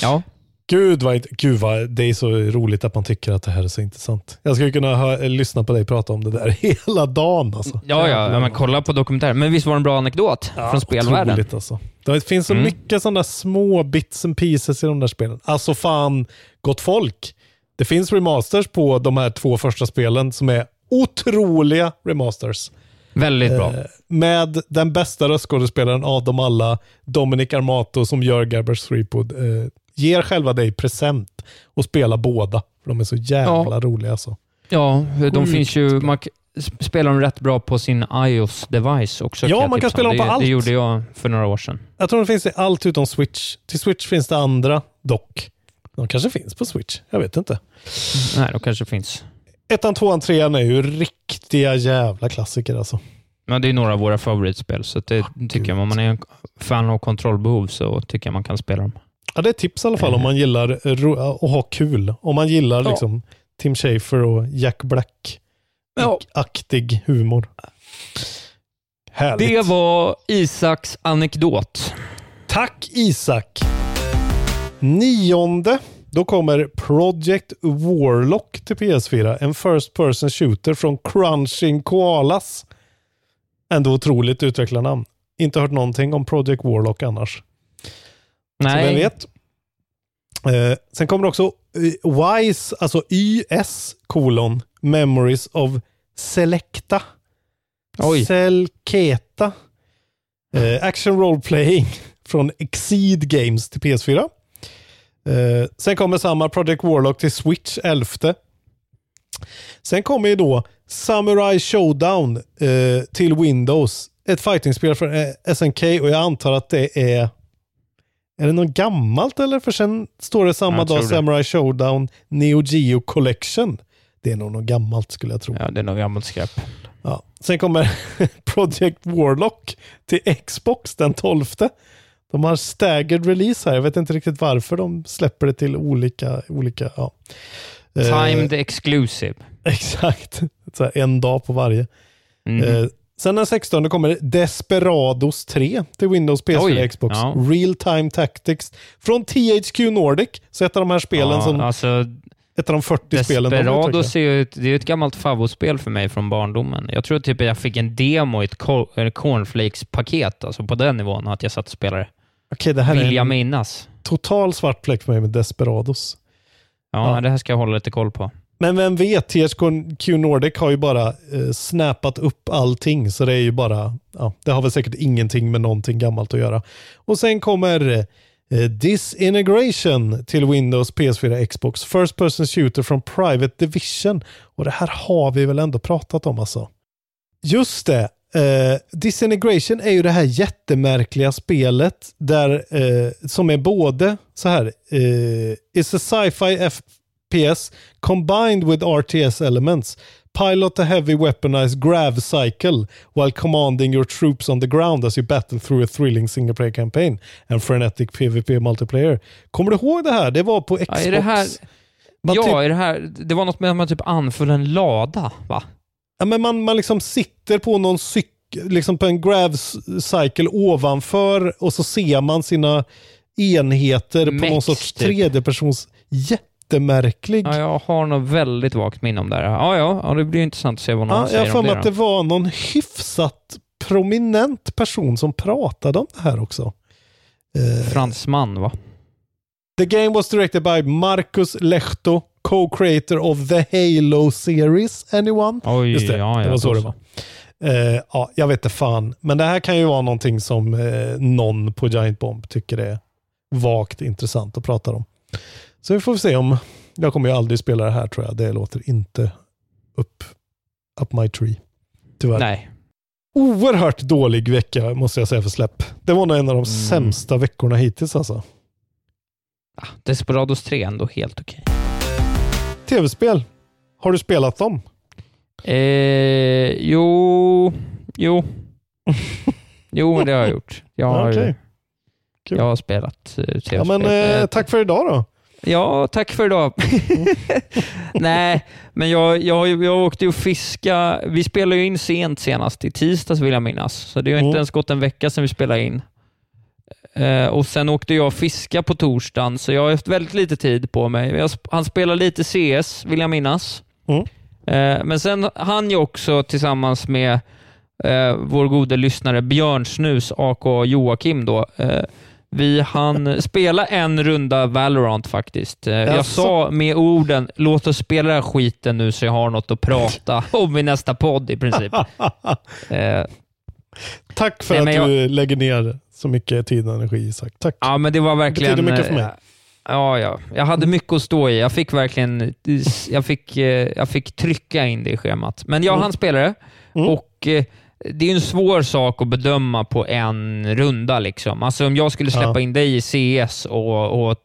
ja. Gud vad, Gud vad det är så roligt att man tycker att det här är så intressant. Jag skulle kunna hö- lyssna på dig prata om det där hela dagen. Alltså. Ja, ja, ja men kolla på dokumentären. Men visst var det en bra anekdot från spelvärlden? Otroligt alltså. Det finns så Mm. mycket sådana små bits and pieces i de där spelen. Alltså fan, gott folk. Det finns remasters på de här två första spelen som är otroliga remasters. Väldigt bra. Eh, med den bästa röstskådespelaren av dem alla, Dominic Armato som gör Gabbers Threepwood, eh, ger själva dig present och spela båda. För de är så jävla roliga alltså. Ja, de Sjukt finns ju... Man spelar dem rätt bra på sin iOS-device också. Ja, jag man kan tipsa spela dem på det, allt. Det gjorde jag för några år sedan. Jag tror det finns i allt utom Switch. Till Switch finns det andra dock. De kanske finns på Switch. Jag vet inte. Nej, de kanske finns. Ettan, tvåan, trean är ju riktiga jävla klassiker alltså. Men det är några av våra favoritspel, så det tycker jag. Om man är en fan av kontrollbehov så tycker jag man kan spela dem. Ja, det är tips i alla fall om man gillar eh, att ha kul. Om man gillar Ja. liksom Tim Schafer och Jack Black-aktig humor. Härligt. Det var Isaks anekdot. Tack Isak. Nionde, då kommer Project Warlock till PS4. En first person shooter från Crunching Koalas. Ändå otroligt utvecklarnamn. Inte hört någonting om Project Warlock annars. Så Nej. vem vet. Eh, sen kommer också eh, WISE, alltså YS kolon Memories of Selecta. Oj. Selketa. Eh, action role playing från Exceed Games till PS4. Eh, sen kommer samma Project Warlock till Switch 11. Sen kommer ju då Samurai Showdown eh, till Windows. Ett fightingspel från eh, SNK och jag antar att det är är det något gammalt eller? För sen står det samma Jag dag det. Samurai Showdown Neo Geo Collection. Det är nog något gammalt skulle jag tro. Ja, det är nog gammalt skräp. Ja. Sen kommer Project Warlock till Xbox den 12. De har staggered release här. Jag vet inte riktigt varför de släpper det till olika... olika ja. Eh, Timed exclusive. Exakt. Så en dag på varje. Mhm. Eh, sen den 16 kommer Desperados 3 till Windows, PS4 Oj, Xbox. ja. Real Time Tactics från THQ Nordic. Så ett av de här spelen ja, som... Alltså, ett av de 40 spelen. Desperados är ju ett, det är ett gammalt favoritspel för mig från barndomen. Jag tror typ att jag fick en demo i ett cornflakes-paket, alltså på den nivån, att jag satt och spelade. Okej, det här Vill är jag en minnas. total svart fläck för mig med Desperados. Ja, Ja. det här ska jag hålla lite koll på. Men vem vet, THQ Nordic har ju bara eh, snappat upp allting. Så det är ju bara, ja, det har väl säkert ingenting med någonting gammalt att göra. Och sen kommer eh, Disintegration till Windows, PS4, Xbox. First person shooter från Private Division. Och det här har vi väl ändå pratat om alltså. Just det. Eh, Disintegration är ju det här jättemärkliga spelet där, eh, som är både så här, eh, it's a sci-fi FPS combined with RTS elements. Pilot a heavy weaponized grav cycle while commanding your troops on the ground as you battle through a thrilling single player campaign and frenetic PVP multiplayer. Kommer du ihåg det här? Det var på Xbox. Ja, är det här, Man ja, typ- är det här, det var något med att man typ anföll en lada, va? Ja, men man, man liksom sitter på någon cykel, liksom på en grav cycle ovanför och så ser man sina enheter på någon Mex, sorts typ. tredjepersons jättemärklig. Ja, jag har nog väldigt vagt minne om det här. Ja, ja, ja det blir intressant att se vad någon Ja, jag säger har för om mig det. att det var någon hyfsat prominent person som pratade om det här också. Eh, Fransman, va? The game was directed by Marcus Lehto, co-creator of the Halo series. Anyone? Oj, Just det, ja, det var så det var. Eh, ja, jag vet inte fan. Men det här kan ju vara någonting som eh, någon på Giant Bomb tycker är vagt intressant att prata om. Så vi får se om, jag kommer ju aldrig spela det här tror jag. Det låter inte upp, up my tree. Tyvärr. Nej. Oerhört dålig vecka måste jag säga för släpp. Det var nog en av de Mm. sämsta veckorna hittills alltså. Desperados 3 är ändå helt okej. Tv-spel. Har du spelat dem? Eh, jo, jo. jo, men det har jag gjort. Jag har. Kul. Jag har spelat eh, Ja, men tv-spel. eh, tack för idag då. Ja, tack för idag. Nej, men jag, jag, jag åkte ju och fiska. Vi spelade ju in sent senast, i tisdags vill jag minnas. Så det har Mm. inte ens gått en vecka sedan vi spelade in. Eh, och Sen åkte jag fiska på torsdagen, så jag har haft väldigt lite tid på mig. Jag, han spelar lite CS, vill jag minnas. Mm. Eh, men sen han ju också tillsammans med eh, vår gode lyssnare Björn Snus, AK Joakim, då, eh, vi han spela en runda Valorant faktiskt. Eh, jag sa med orden, låt oss spela den här skiten nu så jag har något att prata om i nästa podd i princip. Eh, Tack för Nej, att men du lägger ner så mycket tid och energi Isak. Tack. Ja, men det var verkligen... betyder mycket för mig. eh, Ja, ja. Jag hade mycket att stå i. Jag fick verkligen jag fick, eh, jag fick trycka in det i schemat. Men jag Mm. hann spela det Mm. och eh, det är en svår sak att bedöma på en runda. Liksom. Alltså om jag skulle släppa Ja. in dig i CS och, och,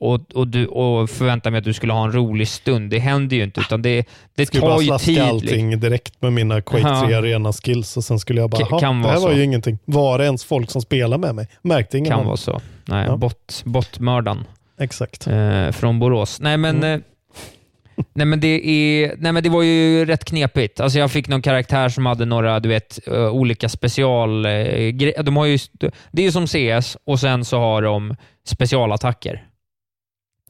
och, och, du, och förvänta mig att du skulle ha en rolig stund, det händer ju inte. Utan det, det skulle bara tar ju tid. liksom. allting direkt med mina Quake Ja. 3 arena skills och sen skulle jag bara, K- "Ha, kan det här vara var så. ju ingenting. Var det ens folk som spelar med mig? Märkte ingen kan annan. vara så. Nej, Ja. bot, botmördaren. Exakt. eh, från Borås. Nej men, Mm. eh, nej, men det är, nej men det var ju rätt knepigt. Alltså jag fick någon karaktär som hade några du vet, eh, olika special... eh, De har ju, det är ju som CS och sen så har de specialattacker.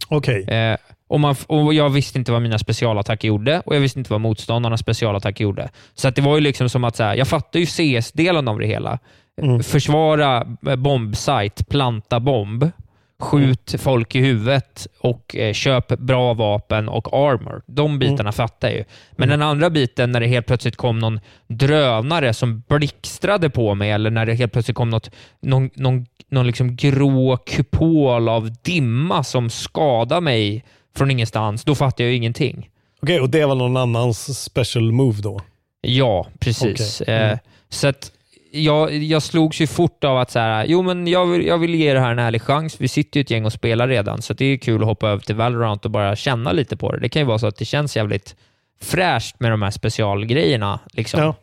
Okej. Eh, och, man, och Jag visste inte vad mina specialattacker gjorde och jag visste inte vad motståndarnas specialattacker gjorde. Så det var ju liksom som att, så här, jag fattar ju CS-delen av det hela. Mm. Försvara eh, bombsite, planta bomb, skjut folk i huvudet och eh, köp bra vapen och armor. De bitarna fattar jag ju. Men den andra biten, när det helt plötsligt kom någon drönare som blixtrade på mig, eller när det helt plötsligt kom något, någon, någon, någon liksom grå kupol av dimma som skadade mig från ingenstans, då fattar jag ju ingenting. Okej, och det var någon annans special move då? Ja, precis. Okej. Mm. Eh, så att jag, jag slogs ju fort av att så här, jo, men jag, vill, jag vill ge det här en ärlig chans. Vi sitter ju ett gäng och spelar redan, så det är kul att hoppa över till Valorant och bara känna lite på det. Det kan ju vara så att det känns jävligt fräscht med de här specialgrejerna. Liksom. Ja.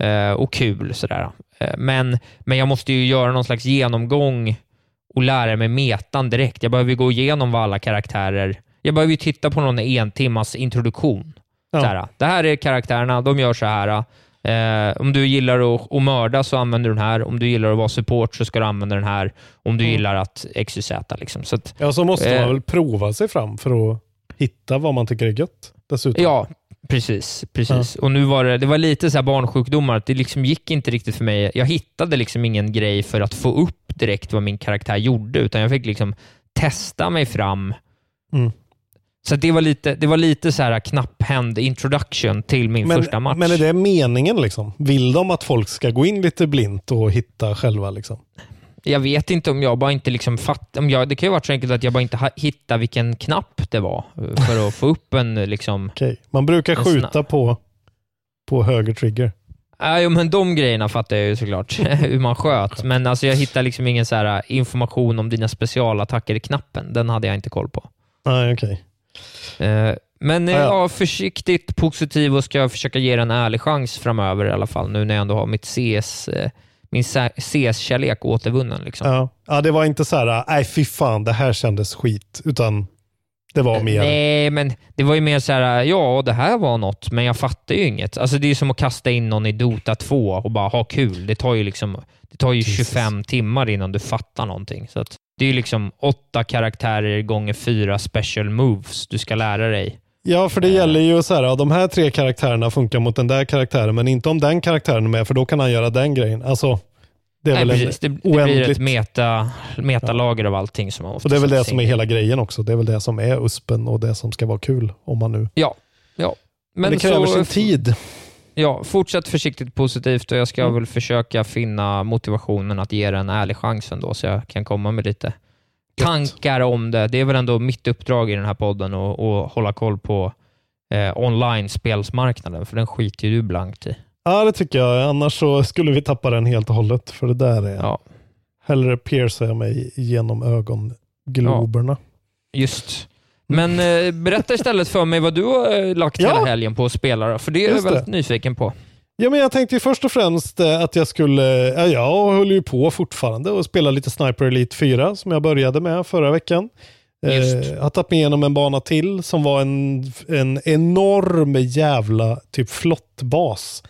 Eh, och kul. Sådär. Eh, men, men jag måste ju göra någon slags genomgång och lära mig metan direkt. Jag behöver ju gå igenom vad alla karaktärer... Jag behöver ju titta på någon en timmas introduktion. Ja. Såhär, det här är karaktärerna, de gör så här. Eh, om du gillar att, att mörda så använder du den här. Om du gillar att vara support så ska du använda den här. Om du Mm. gillar att XYZ. Liksom. Så att, Ja, så måste Eh. man väl prova sig fram för att hitta vad man tycker är gött dessutom. Ja, precis. precis. Och nu var det, det var lite så här barnsjukdomar, att det liksom gick inte riktigt för mig. Jag hittade liksom ingen grej för att få upp direkt vad min karaktär gjorde, utan jag fick liksom testa mig fram. Mm. Så det var lite, det var lite så här knapphänd introduction till min Men, första match. men är det meningen liksom? Vill de att folk ska gå in lite blint och hitta själva liksom? Jag vet inte om jag bara inte liksom fatt, om jag, Det kan ju varit så enkelt att jag bara inte ha- hittade vilken knapp det var eh, för att få upp en liksom... Okej. Man brukar skjuta på, på höger trigger. Ja, jo, men de grejerna fattar jag ju såklart, hur man sköt. Men alltså, jag hittade liksom ingen så här information om dina specialattacker i knappen. Den hade jag inte koll på. Nej, okej. Eh, Men eh, Ja, ja. försiktigt positiv och ska försöka ge det en ärlig chans framöver i alla fall, nu när jag ändå har mitt CS, eh, min CS-kärlek återvunnen. Liksom. Ja. ja, det var inte så här, nej fy fan, det här kändes skit, utan det var mer... Nej, men det var ju mer så här, ja, det här var något, men jag fattar ju inget. Alltså, det är ju som att kasta in någon i Dota 2 och bara ha kul. Det tar ju, liksom, det tar ju 25 timmar innan du fattar någonting. Så att det är ju liksom åtta karaktärer gånger fyra special moves du ska lära dig. Ja, för det gäller ju så här, ja, de här tre karaktärerna funkar mot den där karaktären, men inte om den karaktären är med, för då kan han göra den grejen. Alltså, det är Nej, väl precis. Det, det blir ett meta, metalager av allting som man Och det är väl det som är hela grejen också. Det är väl det som är USPen och det som ska vara kul, om man nu... Ja, ja. Men, det kräver sin tid. Ja, fortsätt försiktigt positivt och jag ska Mm. väl försöka finna motivationen att ge det en ärlig chans ändå, så jag kan komma med lite tankar om det. Det är väl ändå mitt uppdrag i den här podden att att hålla koll på eh, online-spelsmarknaden, för den skiter ju du blankt i. Ja, det tycker jag. Annars så skulle vi tappa den helt och hållet, för det där är... Ja. Hellre piercar jag mig genom ögongloberna. Just. Men eh, berätta istället för mig vad du har eh, lagt Ja. hela helgen på att spela, för det är jag Just väldigt det. nyfiken på. Ja, men jag tänkte ju först och främst eh, att jag skulle, ja, jag höll ju på fortfarande och spela lite Sniper Elite 4 som jag började med förra veckan. Just. Eh, har tagit mig igenom en bana till som var en, en enorm jävla typ flottbas.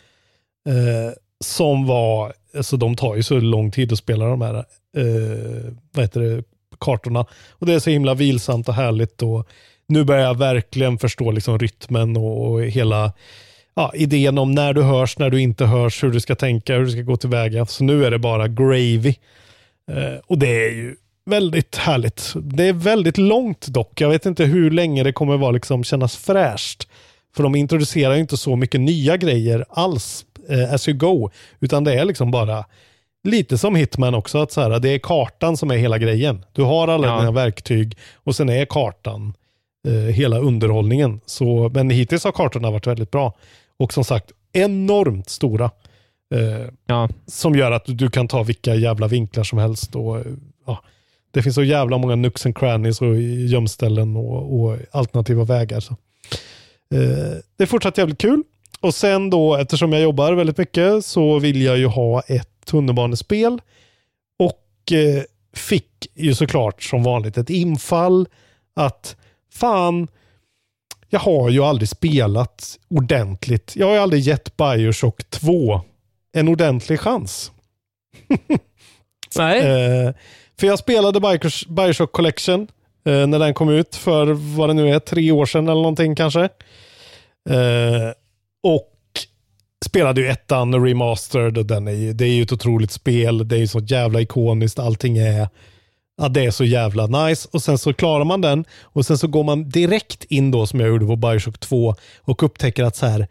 Eh, som var, alltså de tar ju så lång tid att spela de här, eh, vad heter det, kartorna. Och det är så himla vilsamt och härligt och nu börjar jag verkligen förstå liksom rytmen och, och hela ja, idén om när du hörs, när du inte hörs, hur du ska tänka, hur du ska gå tillväga. Så nu är det bara gravy. Eh, och det är ju väldigt härligt. Det är väldigt långt dock. Jag vet inte hur länge det kommer vara liksom kännas fräscht. För de introducerar ju inte så mycket nya grejer alls eh, as you go. Utan det är liksom bara lite som Hitman också. att så här, Det är kartan som är hela grejen. Du har alla Ja. dina verktyg och sen är kartan eh, hela underhållningen. Så, men hittills har kartorna varit väldigt bra. Och som sagt, enormt stora. Eh, Ja. som gör att du kan ta vilka jävla vinklar som helst. Och, eh, ja, det finns så jävla många nooks and crannies och gömställen och, och alternativa vägar. Så. Eh, det är fortsatt jävligt kul. Och sen då, eftersom jag jobbar väldigt mycket, så vill jag ju ha ett tunnelbanespel. Och eh, fick ju såklart som vanligt ett infall att fan, jag har ju aldrig spelat ordentligt. Jag har ju aldrig gett Bioshock 2 en ordentlig chans. Nej. Eh, för jag spelade Bios- Bioshock Collection eh, när den kom ut för vad det nu är, tre år sedan eller någonting kanske. Eh, och spelade ju ettan remastered och den är ju, det är ju ett otroligt spel. Det är ju så jävla ikoniskt. Allting är, ja det är så jävla nice. Och sen så klarar man den och sen så går man direkt in då som jag gjorde på Bioshock 2 och upptäcker att så här,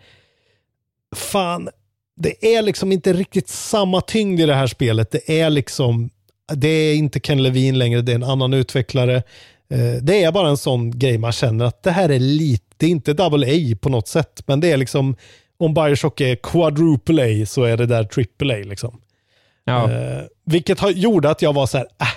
fan, det är liksom inte riktigt samma tyngd i det här spelet. Det är liksom, det är inte Ken Levine längre, det är en annan utvecklare. Eh, Det är bara en sån grej man känner att det här är lite, det är inte double A på något sätt, men det är liksom, om Bioshock är quadruple A så är det där triple A liksom. Ja. Eh, vilket har, gjorde att jag var så här, äh,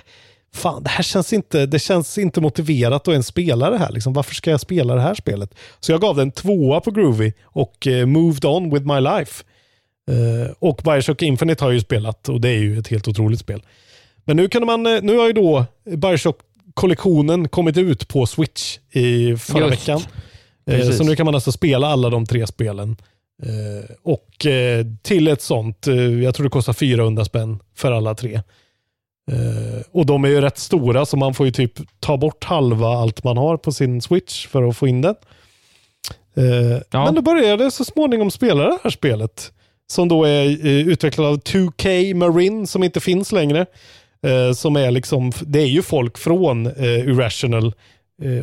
fan det här känns inte, det känns inte motiverat att ens spela det här. Liksom. Varför ska jag spela det här spelet? Så jag gav den tvåa på Groovy och eh, moved on with my life. Eh, och Bioshock Infinite har jag ju spelat och det är ju ett helt otroligt spel. Men nu, kan man, eh, nu har ju då Bioshock-kollektionen kommit ut på Switch i förra Just. veckan. Eh. Så nu kan man alltså spela alla de tre spelen. Eh, och eh, till ett sånt, jag tror det kostar 400 spänn för alla tre. Eh, och de är ju rätt stora så man får ju typ ta bort halva allt man har på sin switch för att få in den. Eh, Ja. Men då började jag så småningom spela det här spelet. Som då är eh, utvecklat av 2K Marine som inte finns längre. Som är liksom, det är ju folk från Irrational,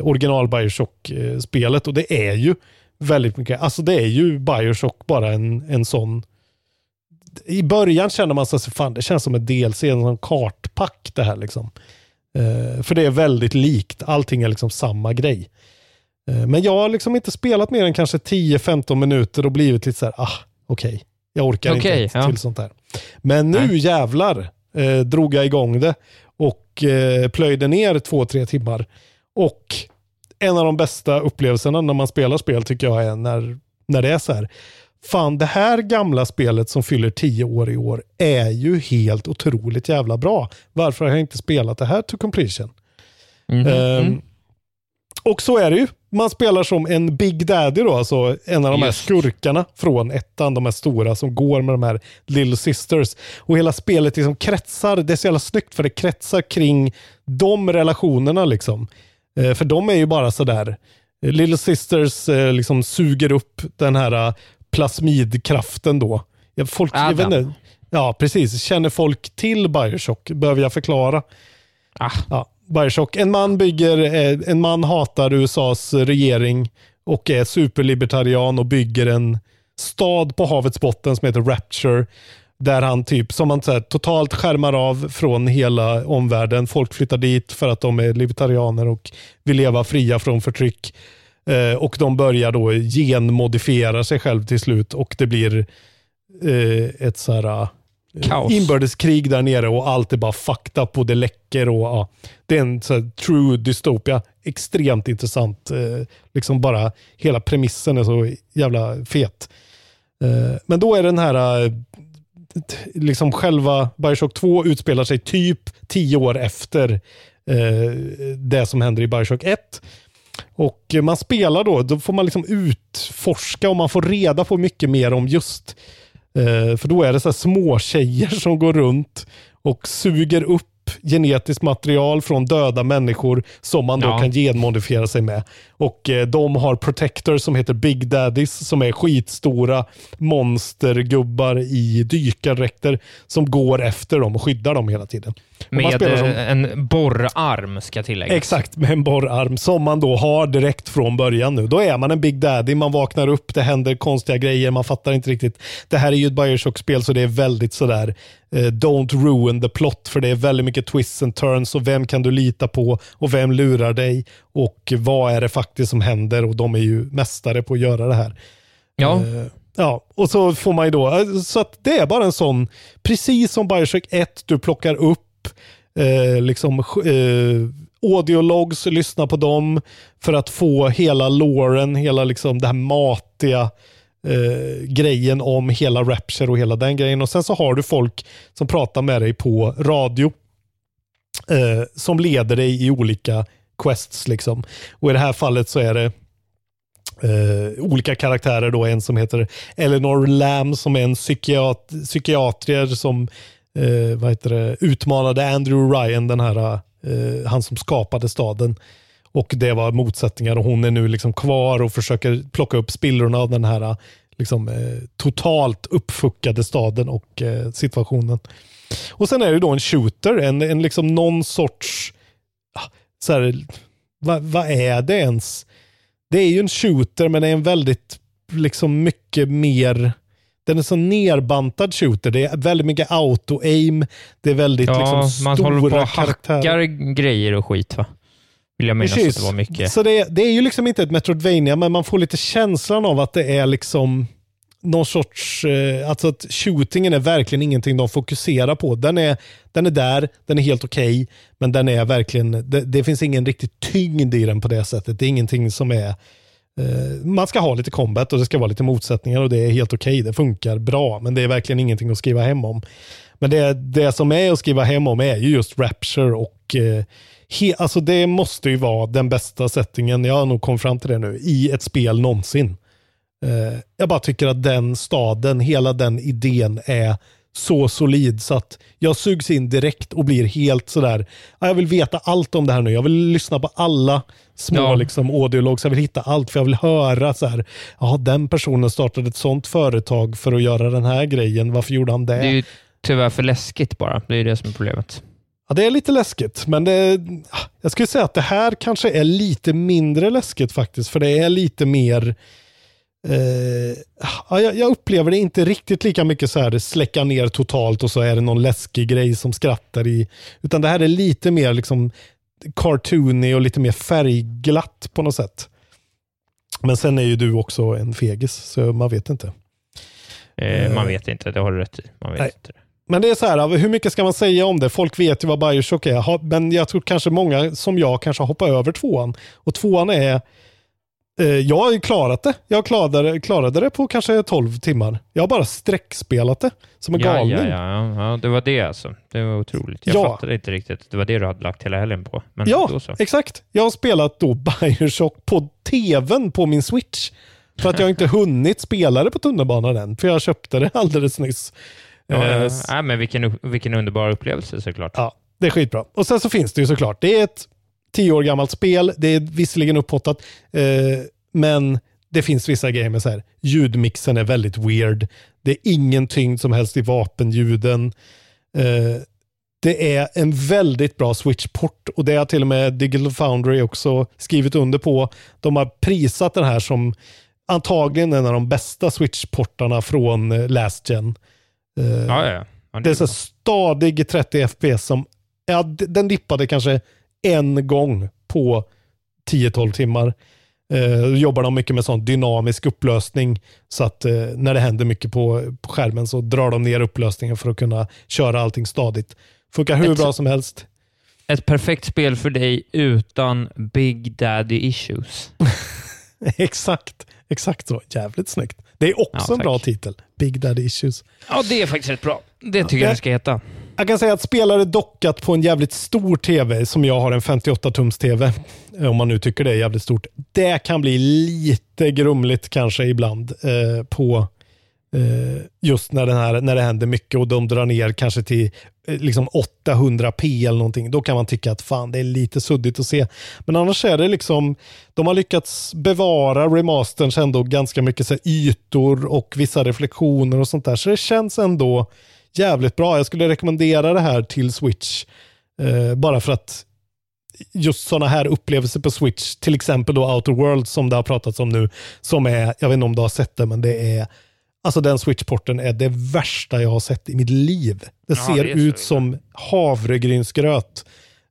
original Bioshock-spelet och det är ju väldigt mycket, alltså det är ju Bioshock bara en, en sån i början känner man sig, fan det känns som ett DLC, en sån kartpack det här liksom. Eh, för det är väldigt likt, allting är liksom samma grej. Eh, men jag har liksom inte spelat mer än kanske 10-15 minuter och blivit lite så här, ah, okej, jag orkar Okej, inte ja. till sånt här. Men nu jävlar eh, drog jag igång det och eh, plöjde ner två, tre timmar. Och en av de bästa upplevelserna när man spelar spel tycker jag är när, när det är så här. Fan, det här gamla spelet som fyller tio år i år är ju helt otroligt jävla bra. Varför har jag inte spelat det här to completion? Mhm. Ehm, och så är det ju. Man spelar som en Big Daddy då, alltså en av de här Just. skurkarna från ettan, de här stora som går med de här Little Sisters. Och hela spelet liksom kretsar, det är så jävla snyggt för det kretsar kring de relationerna liksom. Eh, för de är ju bara sådär, Little Sisters eh, liksom suger upp den här eh, plasmidkraften då. Folk, jag vet inte, ja, precis. Känner folk till Bioshock? Behöver jag förklara? Ah. Ja, Bioshock. En man bygger, eh, en man hatar USAs regering och är superlibertarian och bygger en stad på havets botten som heter Rapture. Där han typ, som man säger, totalt skärmar av från hela omvärlden. Folk flyttar dit för att de är libertarianer och vill leva fria från förtryck. Eh, och de börjar då genmodifiera sig själv till slut och det blir eh, ett så här, eh, Kaos. inbördeskrig där nere och allt är bara up och det läcker. Och, ja, det är en så här, true dystopia. Extremt intressant. Eh, liksom bara hela premissen är så jävla fet. Eh, men då är den här, liksom själva Bioshock 2 utspelar sig typ tio år efter eh, det som händer i Bioshock 1. Och eh, man spelar då, då får man liksom utforska och man får reda på mycket mer om just, eh, för då är det så här små tjejer som går runt och suger upp genetiskt material från döda människor som man då Ja. kan genmodifiera sig med. Och eh, de har protectors som heter Big Daddies som är skitstora monstergubbar i dykardräkter som går efter dem och skyddar dem hela tiden. Med som- eh, en borrarm, ska tilläggas. Exakt, med en borrarm som man då har direkt från början nu. Då är man en Big Daddy, man vaknar upp, det händer konstiga grejer, man fattar inte riktigt. Det här är ju ett Bioshock-spel så det är väldigt sådär, eh, don't ruin the plot, för det är väldigt mycket twists and turns och vem kan du lita på och vem lurar dig och vad är det faktiskt som händer och de är ju mästare på att göra det här. Ja. Eh, Ja, och så får man ju då, eh, så att det är bara en sån, precis som Bioshock 1, du plockar upp eh, liksom eh, audiologs, lyssna på dem för att få hela loren, hela liksom det här matiga eh, grejen om hela Rapture och hela den grejen. Och sen så har du folk som pratar med dig på radio eh, som leder dig i olika quests. Liksom. Och i det här fallet så är det eh, olika karaktärer. Då. En som heter Eleanor Lamb som är en psykiat psykiatrier som eh, vad heter det, utmanade Andrew Ryan, den här, eh, han som skapade staden. Och det var motsättningar och hon är nu liksom kvar och försöker plocka upp spillrorna av den här liksom, eh, totalt uppfuckade staden och eh, situationen. Och sen är det då en shooter, en, en liksom någon sorts, ah, så här, vad, vad är det ens? Det är ju en shooter men det är en väldigt, liksom mycket mer, den är så nerbantad shooter. Det är väldigt mycket auto-aim. Det är väldigt Ja, liksom man stora håller på och karaktärer. hackar grejer och skit va? Vill jag minnas Precis. att det var mycket. Så det, det är ju liksom inte ett Metroidvania, men man får lite känslan av att det är liksom någon sorts, eh, alltså att shootingen är verkligen ingenting de fokuserar på. Den är, den är där, den är helt okej, men den är verkligen, det, det finns ingen riktig tyngd i den på det sättet. Det är ingenting som är, eh, man ska ha lite combat och det ska vara lite motsättningar och det är helt okej, det funkar bra, men det är verkligen ingenting att skriva hem om. Men det, det som är att skriva hem om är ju just Rapture och eh, he, alltså det måste ju vara den bästa settingen, jag har nog kommit fram till det nu, i ett spel någonsin. Eh, jag bara tycker att den staden, hela den idén är så solid så att jag sugs in direkt och blir helt sådär, "Ja, jag vill veta allt om det här nu. Jag vill lyssna på alla små Ja. liksom, audiologs, jag vill hitta allt för jag vill höra så här, ja den personen startade ett sånt företag för att göra den här grejen, varför gjorde han det? Det är ju tyvärr för läskigt bara. Det är det som är problemet. Ja, det är lite läskigt, men det, jag skulle säga att det här kanske är lite mindre läskigt faktiskt, för det är lite mer ja, jag, jag upplever det inte riktigt lika mycket så här släcka ner totalt och så är det någon läskig grej som skrattar i, utan det här är lite mer liksom cartoony och lite mer färgglatt på något sätt. Men sen är ju du också en fegis, så man vet inte. Eh, man Eh. vet inte, det har du rätt i. Man vet Nej. inte. Men det är så här, hur mycket ska man säga om det? Folk vet ju vad Bioshock är, men jag tror kanske många som jag kanske hoppar över tvåan. Och tvåan är, jag har ju klarat det. Jag klarade, klarade det på kanske 12 timmar. Jag har bara sträckspelat det som en Ja, galning. ja, ja, ja, det var det alltså. Det var otroligt. Jag Ja. fattade inte riktigt. Det var det du hade lagt hela helgen på. Men Ja, exakt. Jag har spelat då Bioshock på tvn på min Switch. För att jag inte hunnit spela det på tunnelbanan än. För jag köpte det alldeles nyss. Ja, Eh, ja. Nej, men vilken, vilken underbar upplevelse såklart. Ja, det är skitbra. Och sen så finns det ju såklart, det är ett tio år gammalt spel, det är visserligen upphottat, eh, men det finns vissa grejer med så här, ljudmixen är väldigt weird. Det är ingen tyngd som helst i vapenljuden. Eh, det är en väldigt bra switchport och det har till och med Digital Foundry också skrivit under på. De har prisat den här som antagligen en av de bästa switchportarna från eh, Last Gen. Eh, Ja, ja, det är så stadig 30 FPS som, ja, den dippade kanske en gång på 10-12 timmar. Eh, jobbar de mycket med sån dynamisk upplösning så att eh, när det händer mycket på, på skärmen så drar de ner upplösningen för att kunna köra allting stadigt. Funkar hur Ett- bra som helst. Ett perfekt spel för dig utan Big Daddy issues. exakt, exakt så. Jävligt snyggt. Det är också Ja, en bra titel. Big Daddy Issues. Ja, det är faktiskt rätt bra. Det tycker jag det ska heta. Jag kan säga att spelare dockat på en jävligt stor tv, som jag har en 58-tums tv, eh, om man nu tycker det är jävligt stort. Det kan bli lite grumligt kanske ibland eh, på eh, just när, den här, när det händer mycket och de drar ner kanske till eh, liksom 800p eller någonting. Då kan man tycka att fan, det är lite suddigt att se. Men annars är det liksom, de har lyckats bevara remasterns ändå ganska mycket så här, ytor och vissa reflektioner och sånt där. Så det känns ändå jävligt bra. Jag skulle rekommendera det här till Switch. Eh, bara för att just sådana här upplevelser på Switch, till exempel då Outer Worlds som det har pratats om nu, som är, jag vet inte om du har sett det, men det är, alltså den Switch-porten är det värsta jag har sett i mitt liv. Det Ja, ser det är så ut som havregrynsgröt.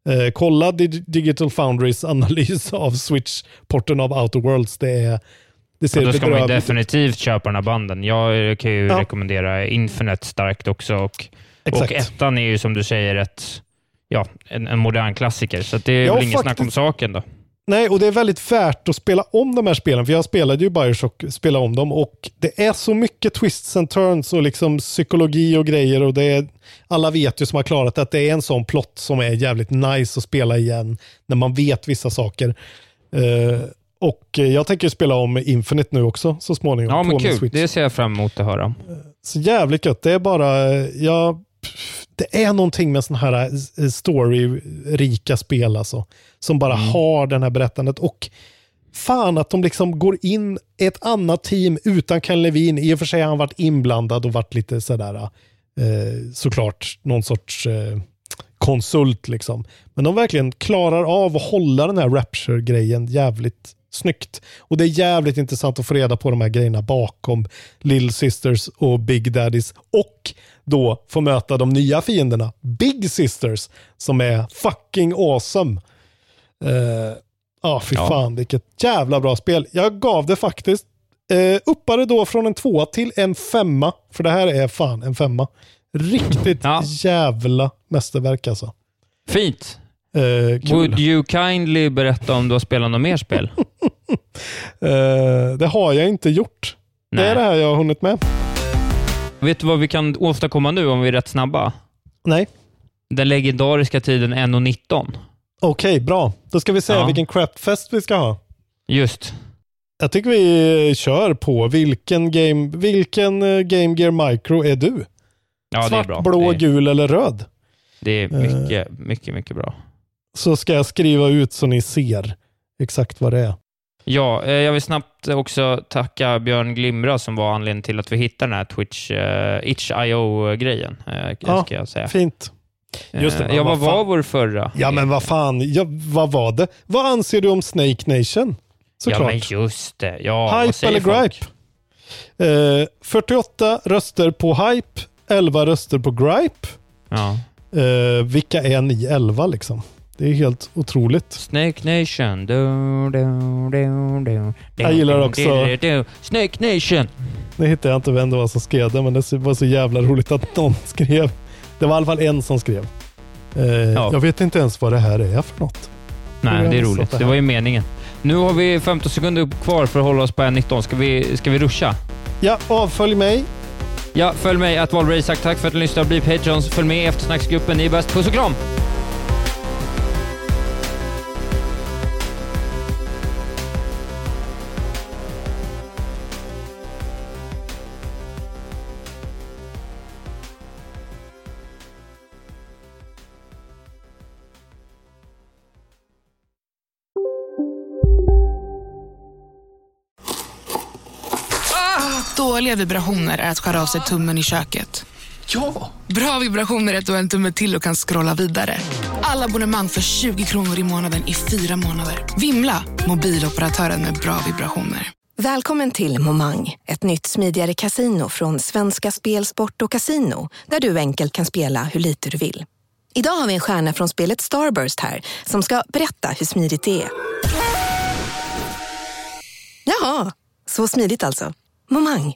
Eh, kolla Dig- Digital Foundries analys av Switch-porten av Outer Worlds. Det, är, det ser då ska man definitivt köpa den här banden. Jag kan ju Ja. rekommendera Infinite starkt också. Och, Exakt. och ettan är ju som du säger ett, ja, en, en modern klassiker, så det är Ja, väl inget snack om saken då. Nej, och det är väldigt värt att spela om de här spelen. För jag spelade ju Bioshock, spela om dem och det är så mycket twists and turns och liksom psykologi och grejer. Och det är, alla vet ju som har klarat att det är en sån plott som är jävligt nice att spela igen när man vet vissa saker. Eh, och jag tänker spela om Infinite nu också så småningom. Ja, men kul. Det ser jag fram emot att höra. Så jävligt gött. Det är bara, ja, det är någonting med sådana här eh, storyrika spel alltså. Som bara har den här berättandet. Och fan att de liksom går in i ett annat team utan Ken Levin. I och för sig har han varit inblandad och varit lite sådär, eh, såklart, någon sorts eh, konsult liksom. Men de verkligen klarar av att hålla den här Rapture-grejen jävligt snyggt. Och det är jävligt intressant att få reda på de här grejerna bakom Little Sisters och Big Daddies. Och då få möta de nya fienderna, Big Sisters, som är fucking awesome. Eh, Ja, fy Ja. fan vilket jävla bra spel. Jag gav det faktiskt, eh, uppade då från en tvåa till en femma. För det här är fan en femma. Riktigt Ja. jävla mästerverk alltså. Fint. Kul. Would you kindly berätta om du har spelat något mer spel? Eh, det har jag inte gjort. Det är det här jag har hunnit med. Vet du vad vi kan åstadkomma nu om vi är rätt snabba? Nej. Den legendariska tiden 1.19. Okej, bra. Då ska vi säga Ja. vilken crapfest vi ska ha. Just. Jag tycker vi kör på. Vilken Game, vilken eh, game Gear Micro är du? Ja, Svart, det är bra. blå, är, gul eller röd? det är mycket, mycket, mycket bra. Så ska jag skriva ut så ni ser exakt vad det är. Ja, eh, jag vill snabbt också tacka Björn Glimra som var anledningen till att vi hittade den här Twitch, uh, itch.io-grejen, uh, Ja, ska jag säga. Fint. Just det, Eh, ja, vad vad var vår förra? Ja, men vad fan. Ja, vad var det? Vad anser du om Snake Nation? Ja, Såklart. men just det. Ja, Hype eller gripe? Eh, 48 röster på Hype, 11 röster på gripe. Ja. Eh, vilka är ni 11 liksom? Det är helt otroligt. Snake Nation. Du, du, du, du, Jag gillar också-. Snake Nation. Nu hittar jag inte vem det var som skrev det, men det var så jävla roligt att någon skrev. Det var i alla fall en som skrev. Eh, Jag vet inte ens vad det här är för något. Nej, det är ni roligt. det Det var ju meningen. Nu har vi 15 sekunder kvar för att hålla oss på 1.19. Ska vi, ska vi ruscha? Ja, avfölj mig. Ja, följ mig, att Valber Isak. Tack för att du lyssnade. Bli Patreons. Följ med i eftersnacksgruppen. Ni är bäst. Puss och kram! Dåliga vibrationer är att skära av sig tummen i köket. Ja! Bra vibrationer är att du har en tumme till och kan scrolla vidare. Alla abonnemang för 20 kronor i månaden i fyra månader. Vimla! Mobiloperatören med bra vibrationer. Välkommen till Momang, ett nytt smidigare casino från Svenska Spel, Sport och Casino där du enkelt kan spela hur lite du vill. Idag har vi en stjärna från spelet Starburst här som ska berätta hur smidigt det är. Jaha, så smidigt alltså. Momang,